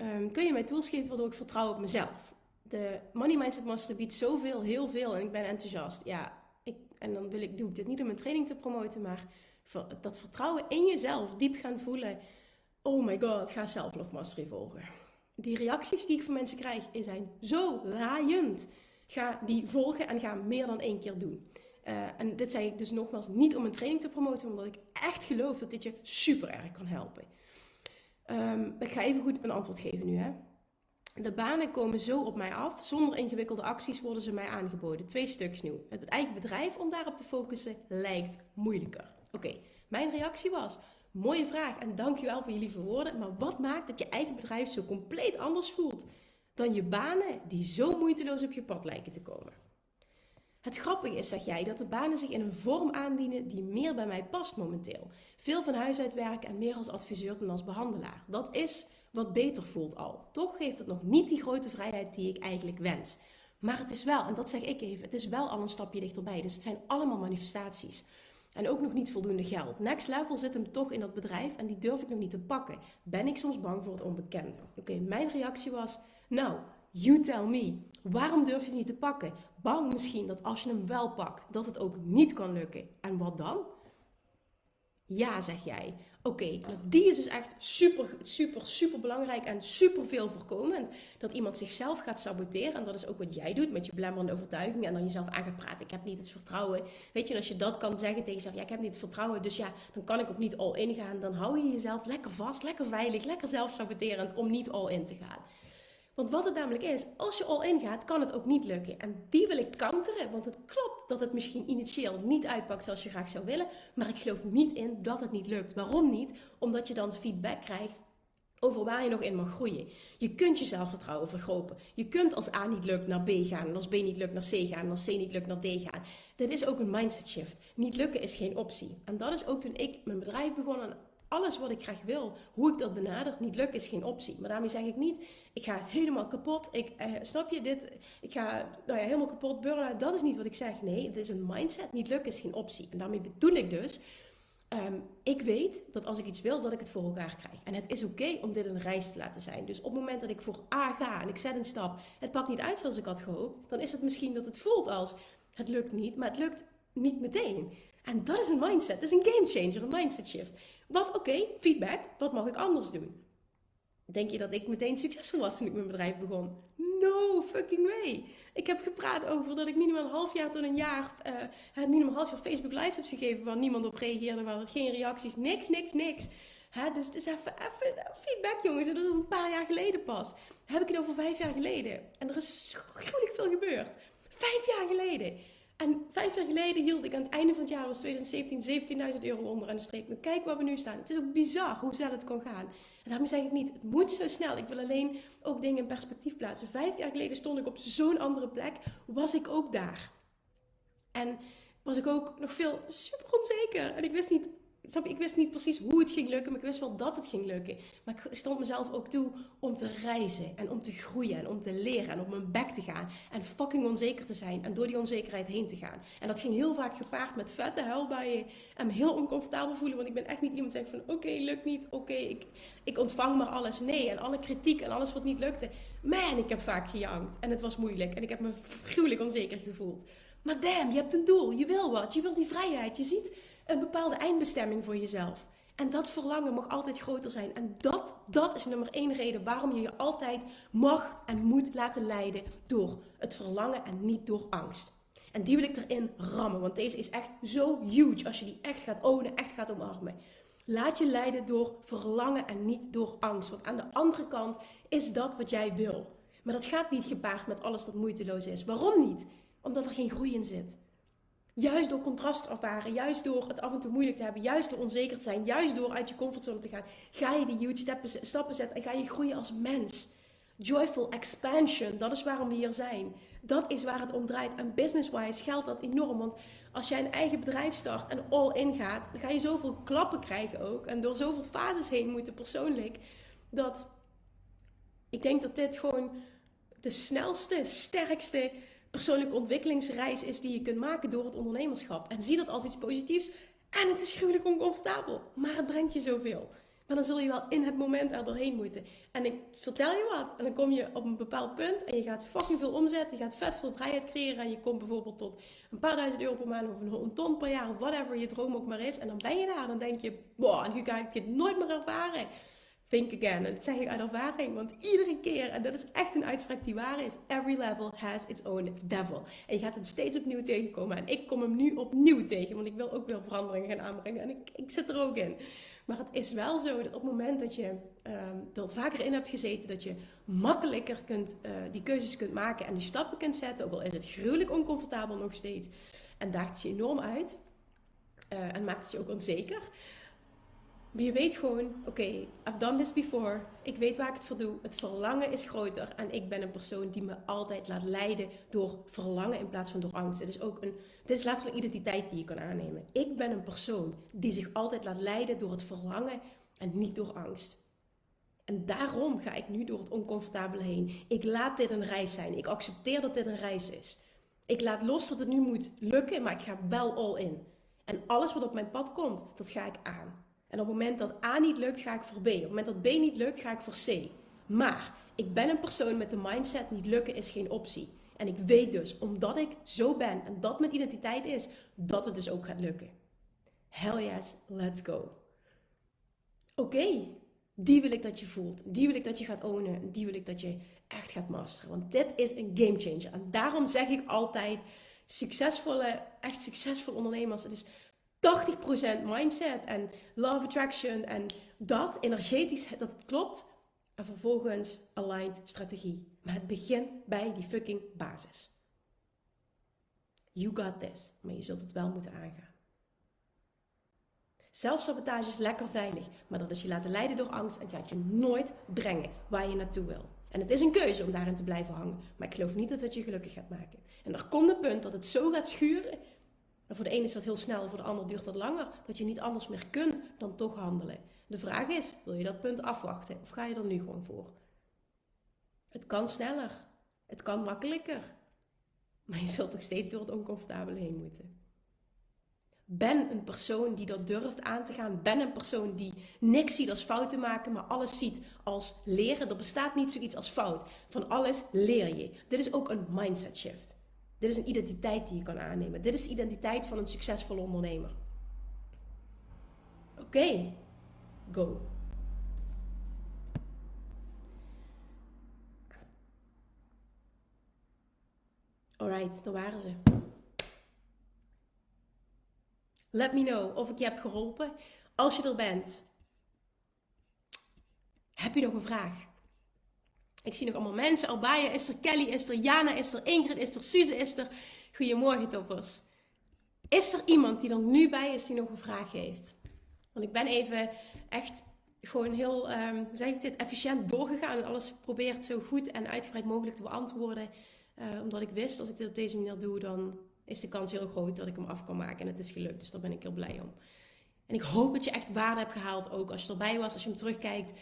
Um, kun je mij tools geven waardoor ik vertrouw op mezelf? De Money Mindset Master biedt zoveel, heel veel en ik ben enthousiast. Ja, ik, en dan wil ik, doe ik dit niet om mijn training te promoten, maar dat vertrouwen in jezelf diep gaan voelen. Oh my god, ga zelf nog mastery volgen die reacties die ik van mensen krijg, zijn zo laaiend. Ga die volgen en ga meer dan één keer doen. Uh, en dit zei ik dus nogmaals niet om een training te promoten, omdat ik echt geloof dat dit je super erg kan helpen. Um, ik ga even goed een antwoord geven nu. Hè. De banen komen zo op mij af. Zonder ingewikkelde acties worden ze mij aangeboden. Twee stuks nieuw. Het eigen bedrijf om daarop te focussen lijkt moeilijker. Oké, mijn reactie was: Mooie vraag en dankjewel voor je lieve woorden. Maar wat maakt dat je eigen bedrijf zo compleet anders voelt dan je banen die zo moeiteloos op je pad lijken te komen? Het grappige is, zeg jij, dat de banen zich in een vorm aandienen die meer bij mij past momenteel. Veel van huis uit werken en meer als adviseur dan als behandelaar. Dat is wat beter voelt al. Toch geeft het nog niet die grote vrijheid die ik eigenlijk wens. Maar het is wel, en dat zeg ik even, het is wel al een stapje dichterbij. Dus het zijn allemaal manifestaties. En ook nog niet voldoende geld. Next level zit hem toch in dat bedrijf en die durf ik nog niet te pakken. Ben ik soms bang voor het onbekende? Oké, mijn reactie was: Nou, you tell me. Waarom durf je het niet te pakken? Bang misschien dat als je hem wel pakt, dat het ook niet kan lukken. En wat dan? Ja, zeg jij. Oké, nou, die is dus echt super, super, super belangrijk en super veel voorkomend. Dat iemand zichzelf gaat saboteren. En dat is ook wat jij doet met je belemmerende overtuigingen. En dan jezelf aan gaat praten. Ik heb niet het vertrouwen. Weet je, als je dat kan zeggen tegen jezelf. Ja, ik heb niet het vertrouwen. Dus ja, dan kan ik ook niet all in gaan. Dan hou je jezelf lekker vast, lekker veilig, lekker zelfsaboterend om niet all in te gaan. Want wat het namelijk is, als je all in gaat, kan het ook niet lukken. En die wil ik counteren, want het klopt dat het misschien initieel niet uitpakt zoals je graag zou willen. Maar ik geloof niet in dat het niet lukt. Waarom niet? Omdat je dan feedback krijgt over waar je nog in mag groeien. Je kunt je zelfvertrouwen vergroten. Je kunt als A niet lukt naar B gaan, en als B niet lukt naar C gaan, en als C niet lukt naar D gaan. Dit is ook een mindset shift. Niet lukken is geen optie. En dat is ook toen ik mijn bedrijf begon alles wat ik graag wil, hoe ik dat benader, niet lukt, is geen optie. Maar daarmee zeg ik niet, ik ga helemaal kapot. Ik, eh, snap je dit? Ik ga nou ja, helemaal kapot, burn-out. Dat is niet wat ik zeg. Nee, het is een mindset. Niet lukken is geen optie. En daarmee bedoel ik dus, ehm, ik weet dat als ik iets wil, dat ik het voor elkaar krijg. En het is oké om dit een reis te laten zijn. Dus op het moment dat ik voor A ga en ik zet een stap, het pakt niet uit zoals ik had gehoopt, dan is het misschien dat het voelt als het lukt niet, maar het lukt niet meteen. En dat is een mindset. Dat is een game changer, een mindset shift. Wat, oké, feedback. Wat mag ik anders doen? Denk je dat ik meteen succesvol was toen ik mijn bedrijf begon? No fucking way. Ik heb gepraat over dat ik minimaal een half jaar tot een jaar, uh, minimaal een half jaar Facebook Lives heb gegeven waar niemand op reageerde, waar geen reacties, niks, niks, niks. Hè, dus het is even, even feedback, jongens. dat is een paar jaar geleden pas. Heb ik het over vijf jaar geleden. En er is gruwelijk veel gebeurd. Vijf jaar geleden. En vijf jaar geleden hield ik aan het einde van het jaar, was 2017, 17.000 euro onder aan de streep. Maar kijk waar we nu staan. Het is ook bizar hoe snel het kan gaan. En daarmee zeg ik niet, het moet zo snel. Ik wil alleen ook dingen in perspectief plaatsen. Vijf jaar geleden stond ik op zo'n andere plek, was ik ook daar. En was ik ook nog veel super onzeker. En ik wist niet ik wist niet precies hoe het ging lukken, maar ik wist wel dat het ging lukken. Maar ik stond mezelf ook toe om te reizen en om te groeien en om te leren en op mijn bek te gaan. En fucking onzeker te zijn en door die onzekerheid heen te gaan. En dat ging heel vaak gepaard met vette huilbuien en me heel oncomfortabel voelen. Want ik ben echt niet iemand die zegt van oké, lukt niet, oké, ik, ik ontvang maar alles. Nee, en alle kritiek en alles wat niet lukte. Man, ik heb vaak gejankt en het was moeilijk en ik heb me gruwelijk onzeker gevoeld. Maar damn, je hebt een doel, je wil wat, je wil die vrijheid, je ziet een bepaalde eindbestemming voor jezelf. En dat verlangen mag altijd groter zijn. En dat, dat is nummer één reden waarom je je altijd mag en moet laten leiden door het verlangen en niet door angst. En die wil ik erin rammen, want deze is echt zo huge als je die echt gaat ownen, echt gaat omarmen. Laat je leiden door verlangen en niet door angst. Want aan de andere kant is dat wat jij wil. Maar dat gaat niet gepaard met alles dat moeiteloos is. Waarom niet? Omdat er geen groei in zit. Juist door contrast ervaren, juist door het af en toe moeilijk te hebben, juist door onzeker te zijn, juist door uit je comfortzone te gaan, ga je die huge stappen, stappen zetten en ga je groeien als mens. Joyful expansion, dat is waarom we hier zijn. Dat is waar het om draait. En business-wise geldt dat enorm. Want als jij een eigen bedrijf start en all in gaat, dan ga je zoveel klappen krijgen ook. En door zoveel fases heen moeten persoonlijk. Dat ik denk dat dit gewoon de snelste, sterkste persoonlijke ontwikkelingsreis is die je kunt maken door het ondernemerschap. En zie dat als iets positiefs. En het is gruwelijk oncomfortabel, maar het brengt je zoveel. Maar dan zul je wel in het moment er doorheen moeten. En ik vertel je wat. En dan kom je op een bepaald punt en je gaat fucking veel omzetten. Je gaat vet veel vrijheid creëren. En je komt bijvoorbeeld tot een paar duizend euro per maand of een ton per jaar of whatever je droom ook maar is. En dan ben je daar. En dan denk je, wow, nu ga ik het nooit meer ervaren. Think again. En dat zeg ik uit ervaring. Want iedere keer, en dat is echt een uitspraak die waar is. Every level has its own devil. En je gaat hem steeds opnieuw tegenkomen. En ik kom hem nu opnieuw tegen. Want ik wil ook weer veranderingen gaan aanbrengen. En ik, ik zit er ook in. Maar het is wel zo dat op het moment dat je um, er vaker in hebt gezeten. Dat je makkelijker kunt, uh, die keuzes kunt maken. En die stappen kunt zetten. Ook al is het gruwelijk oncomfortabel nog steeds. En daagt het je enorm uit. Uh, en maakt het je ook onzeker. Maar je weet gewoon, oké, I've done this before. Ik weet waar ik het voor doe. Het verlangen is groter. En ik ben een persoon die me altijd laat leiden door verlangen in plaats van door angst. Het is ook een, dit is letterlijk een identiteit die je kan aannemen. Ik ben een persoon die zich altijd laat leiden door het verlangen en niet door angst. En daarom ga ik nu door het oncomfortabele heen. Ik laat dit een reis zijn. Ik accepteer dat dit een reis is. Ik laat los dat het nu moet lukken, maar ik ga wel all in. En alles wat op mijn pad komt, dat ga ik aan. En op het moment dat A niet lukt, ga ik voor B. Op het moment dat B niet lukt, ga ik voor C. Maar ik ben een persoon met de mindset niet lukken is geen optie. En ik weet dus, omdat ik zo ben en dat mijn identiteit is, dat het dus ook gaat lukken. Hell yes, let's go. Oké, die wil ik dat je voelt. Die wil ik dat je gaat ownen. Die wil ik dat je echt gaat masteren. Want dit is een game changer. En daarom zeg ik altijd, succesvolle, echt succesvolle ondernemers. Het is 80% mindset en love attraction en dat, energetisch, dat het klopt. En vervolgens aligned strategie. Maar het begint bij die fucking basis. You got this. Maar je zult het wel moeten aangaan. Zelfsabotage is lekker veilig, maar dat is je laten leiden door angst en gaat je nooit brengen waar je naartoe wil. En het is een keuze om daarin te blijven hangen, maar ik geloof niet dat het je gelukkig gaat maken. En er komt een punt dat het zo gaat schuren En voor de ene is dat heel snel, voor de ander duurt dat langer. Dat je niet anders meer kunt dan toch handelen. De vraag is, wil je dat punt afwachten of ga je er nu gewoon voor? Het kan sneller. Het kan makkelijker. Maar je zult nog steeds door het oncomfortabele heen moeten. Ben een persoon die dat durft aan te gaan. Ben een persoon die niks ziet als fouten maken, maar alles ziet als leren. Er bestaat niet zoiets als fout. Van alles leer je. Dit is ook een mindset shift. Dit is een identiteit die je kan aannemen. Dit is de identiteit van een succesvolle ondernemer. Oké, go. Alright, daar waren ze. Let me know of ik je heb geholpen. Als je er bent, heb je nog een vraag? Ik zie nog allemaal mensen. Albaya is er, Kelly is er, Jana is er, Ingrid is er, Suze is er. Goedemorgen toppers. Is er iemand die er nu bij is die nog een vraag heeft? Want ik ben even echt gewoon heel, um, hoe zeg ik dit, efficiënt doorgegaan. En alles geprobeerd zo goed en uitgebreid mogelijk te beantwoorden. Uh, omdat ik wist, als ik dit op deze manier doe, dan is de kans heel groot dat ik hem af kan maken. En het is gelukt, dus daar ben ik heel blij om. En ik hoop dat je echt waarde hebt gehaald, ook als je erbij was, als je hem terugkijkt,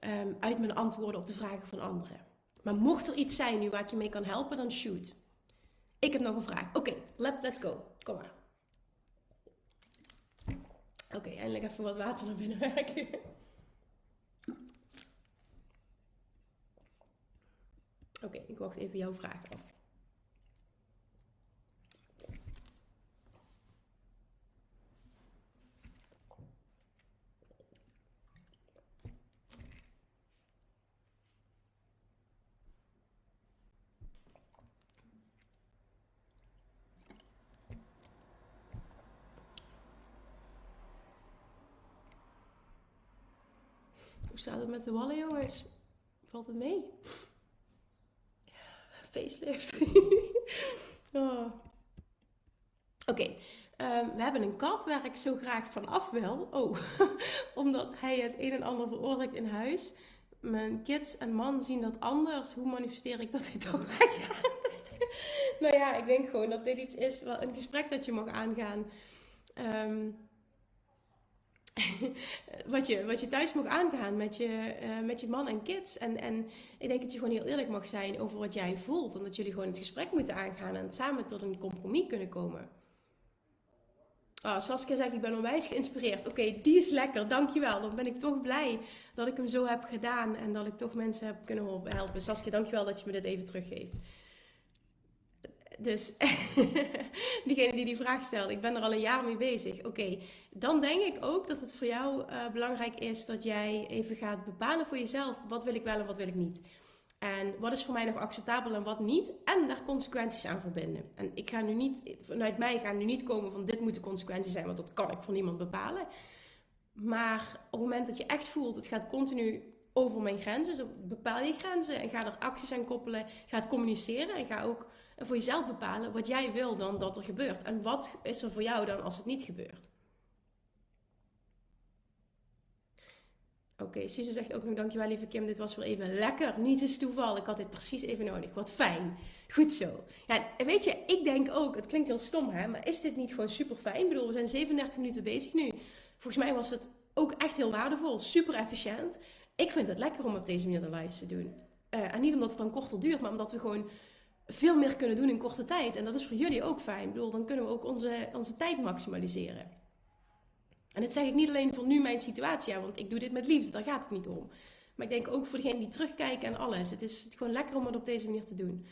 um, uit mijn antwoorden op de vragen van anderen. Maar mocht er iets zijn nu waar ik je mee kan helpen, dan shoot. Ik heb nog een vraag. Oké, let, let's go. Kom maar. Oké, eindelijk even wat water naar binnen werken. Oké, ik wacht even jouw vraag af. Hoe staat het met de wallen, jongens? Valt het mee? Facelift. oh. Oké, ehm, we hebben een kat waar ik zo graag van af wil. Oh, omdat hij het een en ander veroorzaakt in huis. Mijn kids en man zien dat anders. Hoe manifesteer ik dat hij toch weggaat? nou ja, ik denk gewoon dat dit iets is, een gesprek dat je mag aangaan. Um, wat, je, wat je thuis mag aangaan met je, uh, met je man en kids. En, en ik denk dat je gewoon heel eerlijk mag zijn over wat jij voelt. En dat jullie gewoon het gesprek moeten aangaan en samen tot een compromis kunnen komen. Ah, Saskia zegt, ik ben onwijs geïnspireerd. Oké, die is lekker, dankjewel. Dan ben ik toch blij dat ik hem zo heb gedaan en dat ik toch mensen heb kunnen helpen. Saskia, dankjewel dat je me dit even teruggeeft. Dus diegene die die vraag stelt, ik ben er al een jaar mee bezig. Oké, dan denk ik ook dat het voor jou uh, belangrijk is dat jij even gaat bepalen voor jezelf: wat wil ik wel en wat wil ik niet. En wat is voor mij nog acceptabel en wat niet. En daar consequenties aan verbinden. En ik ga nu niet, vanuit mij gaan nu niet komen van dit moeten consequenties zijn, want dat kan ik voor niemand bepalen. Maar op het moment dat je echt voelt, het gaat continu over mijn grenzen, dus bepaal je grenzen en ga er acties aan koppelen. Ga het communiceren en ga ook voor jezelf bepalen wat jij wil dan dat er gebeurt. En wat is er voor jou dan als het niet gebeurt. Oké, okay, Suze zegt ook nog dankjewel lieve Kim, dit was weer even lekker. Niets is toeval, ik had dit precies even nodig. Wat fijn. Goed zo. Ja, en weet je, ik denk ook, het klinkt heel stom hè, maar is dit niet gewoon super fijn? Ik bedoel, we zijn 37 minuten bezig nu. Volgens mij was het ook echt heel waardevol, super efficiënt. Ik vind het lekker om op deze manier de lives te doen. Uh, en niet omdat het dan korter duurt, maar omdat we gewoon veel meer kunnen doen in korte tijd. En dat is voor jullie ook fijn. Ik bedoel, dan kunnen we ook onze, onze tijd maximaliseren. En dat zeg ik niet alleen voor nu mijn situatie, want ik doe dit met liefde, daar gaat het niet om. Maar ik denk ook voor degenen die terugkijken en alles. Het is gewoon lekker om het op deze manier te doen.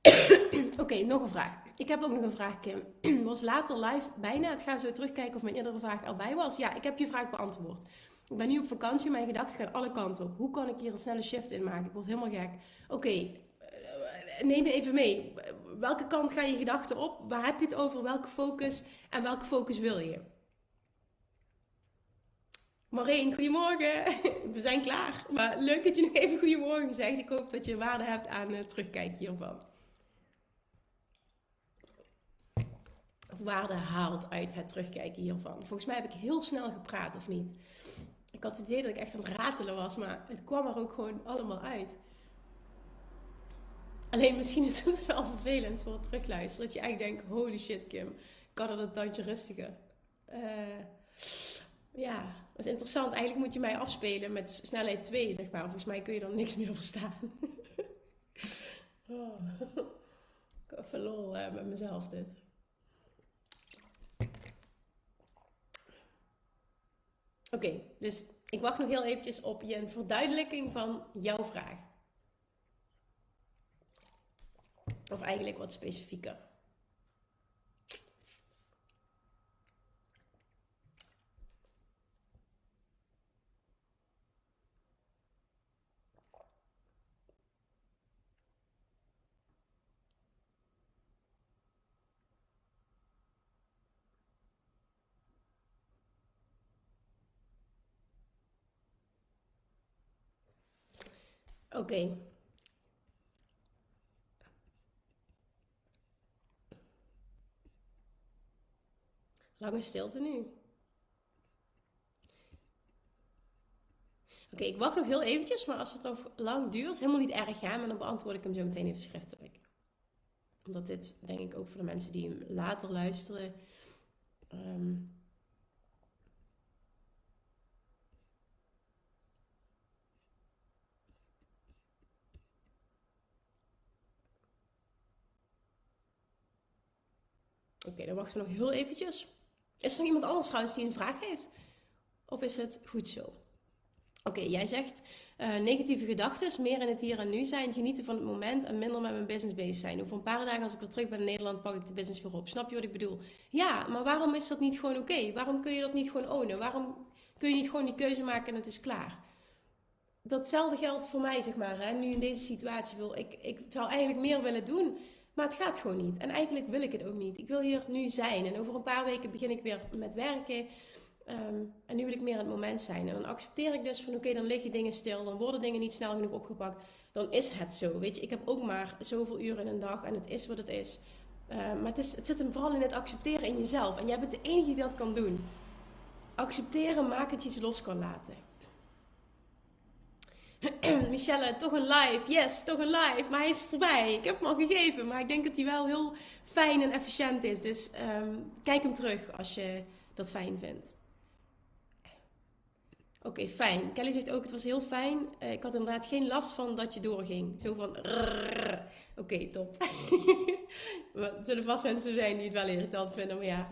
Oké, nog een vraag. Ik heb ook nog een vraag, Kim. was later live bijna. Het ga zo terugkijken of mijn eerdere vraag erbij was. Ja, ik heb je vraag beantwoord. Ik ben nu op vakantie, mijn gedachten gaan alle kanten op. Hoe kan ik hier een snelle shift in maken? Ik word helemaal gek. Oké, neem me even mee. Welke kant gaan je gedachten op? Waar heb je het over? Welke focus? En welke focus wil je? Marijn, goedemorgen. We zijn klaar. Maar leuk dat je nog even goedemorgen zegt. Ik hoop dat je waarde hebt aan het terugkijken hiervan. Of waarde haalt uit het terugkijken hiervan. Volgens mij heb ik heel snel gepraat, of niet? Ik had het idee dat ik echt aan het ratelen was, maar het kwam er ook gewoon allemaal uit. Alleen misschien is het wel vervelend voor het terugluisteren. Dat je eigenlijk denkt, holy shit Kim, kan het een tandje rustiger. Uh, ja, dat is interessant. Eigenlijk moet je mij afspelen met snelheid 2, zeg maar. Volgens mij kun je dan niks meer verstaan. oh. Ik heb even lol uh, met mezelf dit. Oké, dus ik wacht nog heel eventjes op je verduidelijking van jouw vraag. Of eigenlijk wat specifieker. Oké. Lange stilte nu. Oké, ik wacht nog heel eventjes, maar als het nog lang duurt, helemaal niet erg gaan, maar dan beantwoord ik hem zo meteen even schriftelijk. Omdat dit, denk ik, ook voor de mensen die hem later luisteren, um, Oké, dan wachten we nog heel eventjes. Is er nog iemand anders trouwens die een vraag heeft? Of is het goed zo? Oké, jij zegt uh, negatieve gedachten, meer in het hier en nu zijn, genieten van het moment en minder met mijn business bezig zijn. Over een paar dagen als ik weer terug ben in Nederland, pak ik de business weer op. Snap je wat ik bedoel? Ja, maar waarom is dat niet gewoon oké? Waarom kun je dat niet gewoon ownen? Waarom kun je niet gewoon die keuze maken en het is klaar? Datzelfde geldt voor mij, zeg maar. Hè? Nu in deze situatie wil ik, ik zou eigenlijk meer willen doen. Maar het gaat gewoon niet. En eigenlijk wil ik het ook niet. Ik wil hier nu zijn. En over een paar weken begin ik weer met werken. Ehm, en nu wil ik meer in het moment zijn. En dan accepteer ik dus van oké, dan liggen dingen stil. Dan worden dingen niet snel genoeg opgepakt. Dan is het zo. Weet je, ik heb ook maar zoveel uren in een dag. En het is wat het is. Ehm, maar het, is, het zit hem vooral in het accepteren in jezelf. En jij bent de enige die dat kan doen. Accepteren maakt dat je iets los kan laten. Michelle, toch een live. Yes, toch een live. Maar hij is voorbij. Ik heb hem al gegeven. Maar ik denk dat hij wel heel fijn en efficiënt is. Dus ehm, kijk hem terug als je dat fijn vindt. Oké, fijn. Kelly zegt ook, het was heel fijn. Uh, ik had inderdaad geen last van dat je doorging. Zo van... Oké, top. er zullen vast mensen zijn die het wel irritant vinden. Maar ja,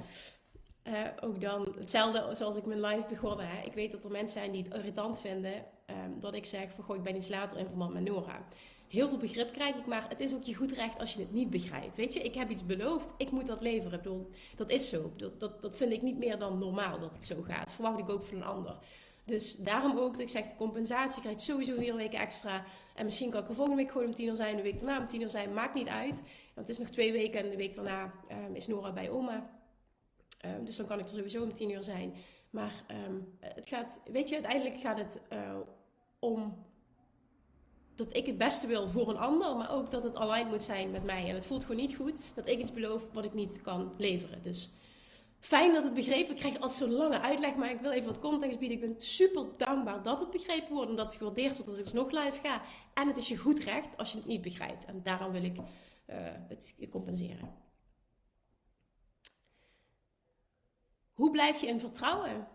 uh, ook dan hetzelfde zoals ik mijn live begonnen. Hè. Ik weet dat er mensen zijn die het irritant vinden um, dat ik zeg van goh, ik ben iets later in verband met Nora. Heel veel begrip krijg ik, maar het is ook je goed recht als je het niet begrijpt. Weet je, ik heb iets beloofd, ik moet dat leveren. Ik bedoel, dat is zo. Dat, dat, dat vind ik niet meer dan normaal dat het zo gaat. Verwacht ik ook van een ander. Dus daarom ook dat ik zeg, de compensatie krijgt sowieso vier weken extra. En misschien kan ik er volgende week gewoon om tien uur zijn, de week daarna om tien uur zijn. Maakt niet uit. Want het is nog twee weken en de week daarna um, is Nora bij oma. Um, dus dan kan ik er sowieso om tien uur zijn. Maar um, het gaat, weet je, uiteindelijk gaat het uh, om dat ik het beste wil voor een ander, maar ook dat het aligned moet zijn met mij. En het voelt gewoon niet goed dat ik iets beloof wat ik niet kan leveren. Dus fijn dat het begrepen. Ik krijg altijd zo'n lange uitleg, maar ik wil even wat context bieden. Ik ben super dankbaar dat het begrepen wordt en dat het gewaardeerd wordt als ik nog live ga. En het is je goed recht als je het niet begrijpt. En daarom wil ik uh, het compenseren. Hoe blijf je in vertrouwen?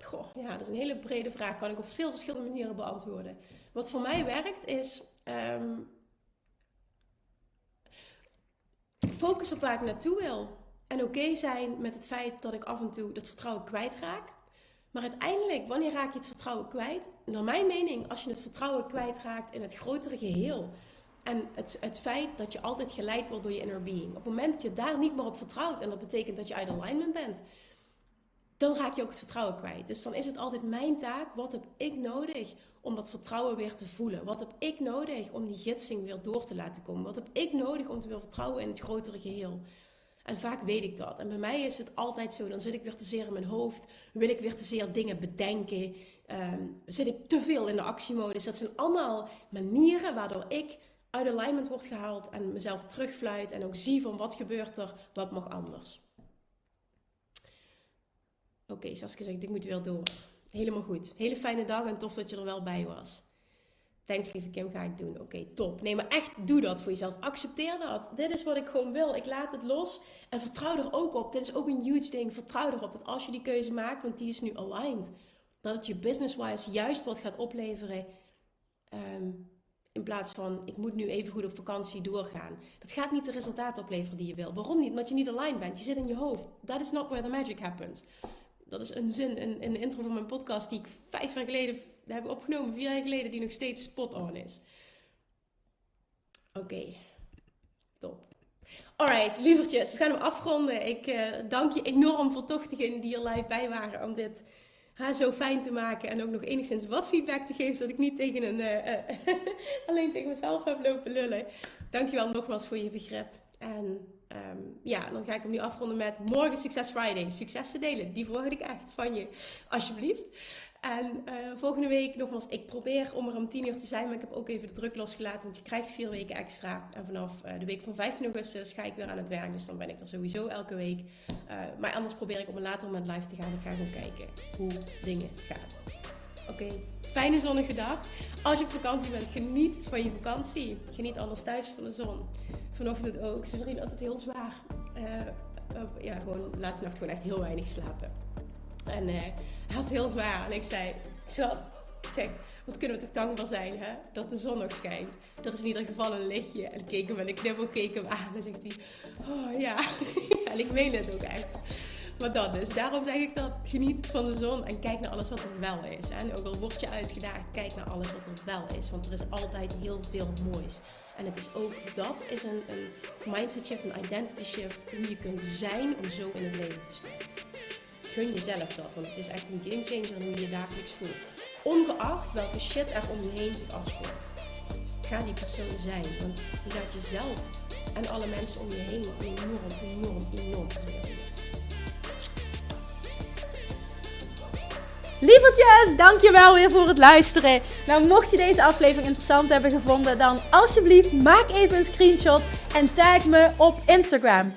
Goh, ja, dat is een hele brede vraag. Kan ik op veel verschillende manieren beantwoorden. Wat voor mij werkt is um, focus op waar ik naartoe wil. En oké zijn met het feit dat ik af en toe dat vertrouwen kwijtraak. Maar uiteindelijk, wanneer raak je het vertrouwen kwijt? Naar mijn mening, als je het vertrouwen kwijtraakt in het grotere geheel. En het, het feit dat je altijd geleid wordt door je inner being. Op het moment dat je daar niet meer op vertrouwt, en dat betekent dat je uit alignment bent, dan raak je ook het vertrouwen kwijt. Dus dan is het altijd mijn taak. Wat heb ik nodig om dat vertrouwen weer te voelen? Wat heb ik nodig om die gidsing weer door te laten komen? Wat heb ik nodig om te weer vertrouwen in het grotere geheel? En vaak weet ik dat. En bij mij is het altijd zo. Dan zit ik weer te zeer in mijn hoofd. Wil ik weer te zeer dingen bedenken. Um, zit ik te veel in de actiemodus. Dat zijn allemaal manieren waardoor ik uit alignment word gehaald. En mezelf terugfluit. En ook zie van wat gebeurt er. Wat mag anders. Oké, okay, Saskia zegt, ik moet weer door. Helemaal goed. Hele fijne dag en tof dat je er wel bij was. Thanks lieve Kim, ga ik doen. Oké, top. Nee, maar echt doe dat voor jezelf. Accepteer dat. Dit is wat ik gewoon wil. Ik laat het los. En vertrouw er ook op. Dit is ook een huge ding. Vertrouw erop dat als je die keuze maakt, want die is nu aligned, dat het je business-wise juist wat gaat opleveren. Ehm, in plaats van, ik moet nu even goed op vakantie doorgaan. Dat gaat niet de resultaten opleveren die je wil. Waarom niet? Omdat je niet aligned bent. Je zit in je hoofd. That is not where the magic happens. Dat is een zin, een, een intro van mijn podcast die ik vijf jaar geleden heb opgenomen. Vier jaar geleden, die nog steeds spot on is. Oké, top. Alright, lievertjes, we gaan hem afronden. Ik uh, dank je enorm voor toch degenen die er live bij waren om dit ha, zo fijn te maken. En ook nog enigszins wat feedback te geven, zodat ik niet tegen een, uh, uh, alleen tegen mezelf heb lopen lullen. Dankjewel nogmaals voor je begrip. En um, ja, dan ga ik hem nu afronden met morgen Success Friday. Succes te delen, die verwacht ik echt van je. Alsjeblieft. En uh, volgende week, nogmaals, ik probeer om er om 10 uur te zijn. Maar ik heb ook even de druk losgelaten. Want je krijgt vier weken extra. En vanaf uh, de week van 15 augustus ga ik weer aan het werk. Dus dan ben ik er sowieso elke week. Uh, maar anders probeer ik op een later moment live te gaan. Ik ga gewoon kijken hoe dingen gaan. Oké, fijne zonnige dag. Als je op vakantie bent, geniet van je vakantie. Geniet anders thuis van de zon. Vanochtend ook. Ze vriend altijd heel zwaar. ja, gewoon laatste nacht gewoon echt heel weinig slapen. En uh, hij had heel zwaar. En ik zei, schat, zeg, wat kunnen we toch dankbaar zijn, hè? Dat de zon nog schijnt. Dat is in ieder geval een lichtje. En keek hem en ik knippel, keek hem aan. En zegt hij, oh ja. en ik meen het ook echt. Maar dat dus. Daarom zeg ik dat geniet van de zon en kijk naar alles wat er wel is. En ook al word je uitgedaagd, kijk naar alles wat er wel is. Want er is altijd heel veel moois. En het is ook, dat is een, een mindset shift, een identity shift. Hoe je kunt zijn om zo in het leven te staan gun jezelf dat. Want het is echt een gamechanger in hoe je je dagelijks voelt. Ongeacht welke shit er om je heen zich afspeelt. Ga die persoon zijn. Want je gaat jezelf en alle mensen om je heen enorm, enorm, enorm plezier Lievertjes, dankjewel weer voor het luisteren. Nou, mocht je deze aflevering interessant hebben gevonden, dan alsjeblieft maak even een screenshot en tag me op Instagram.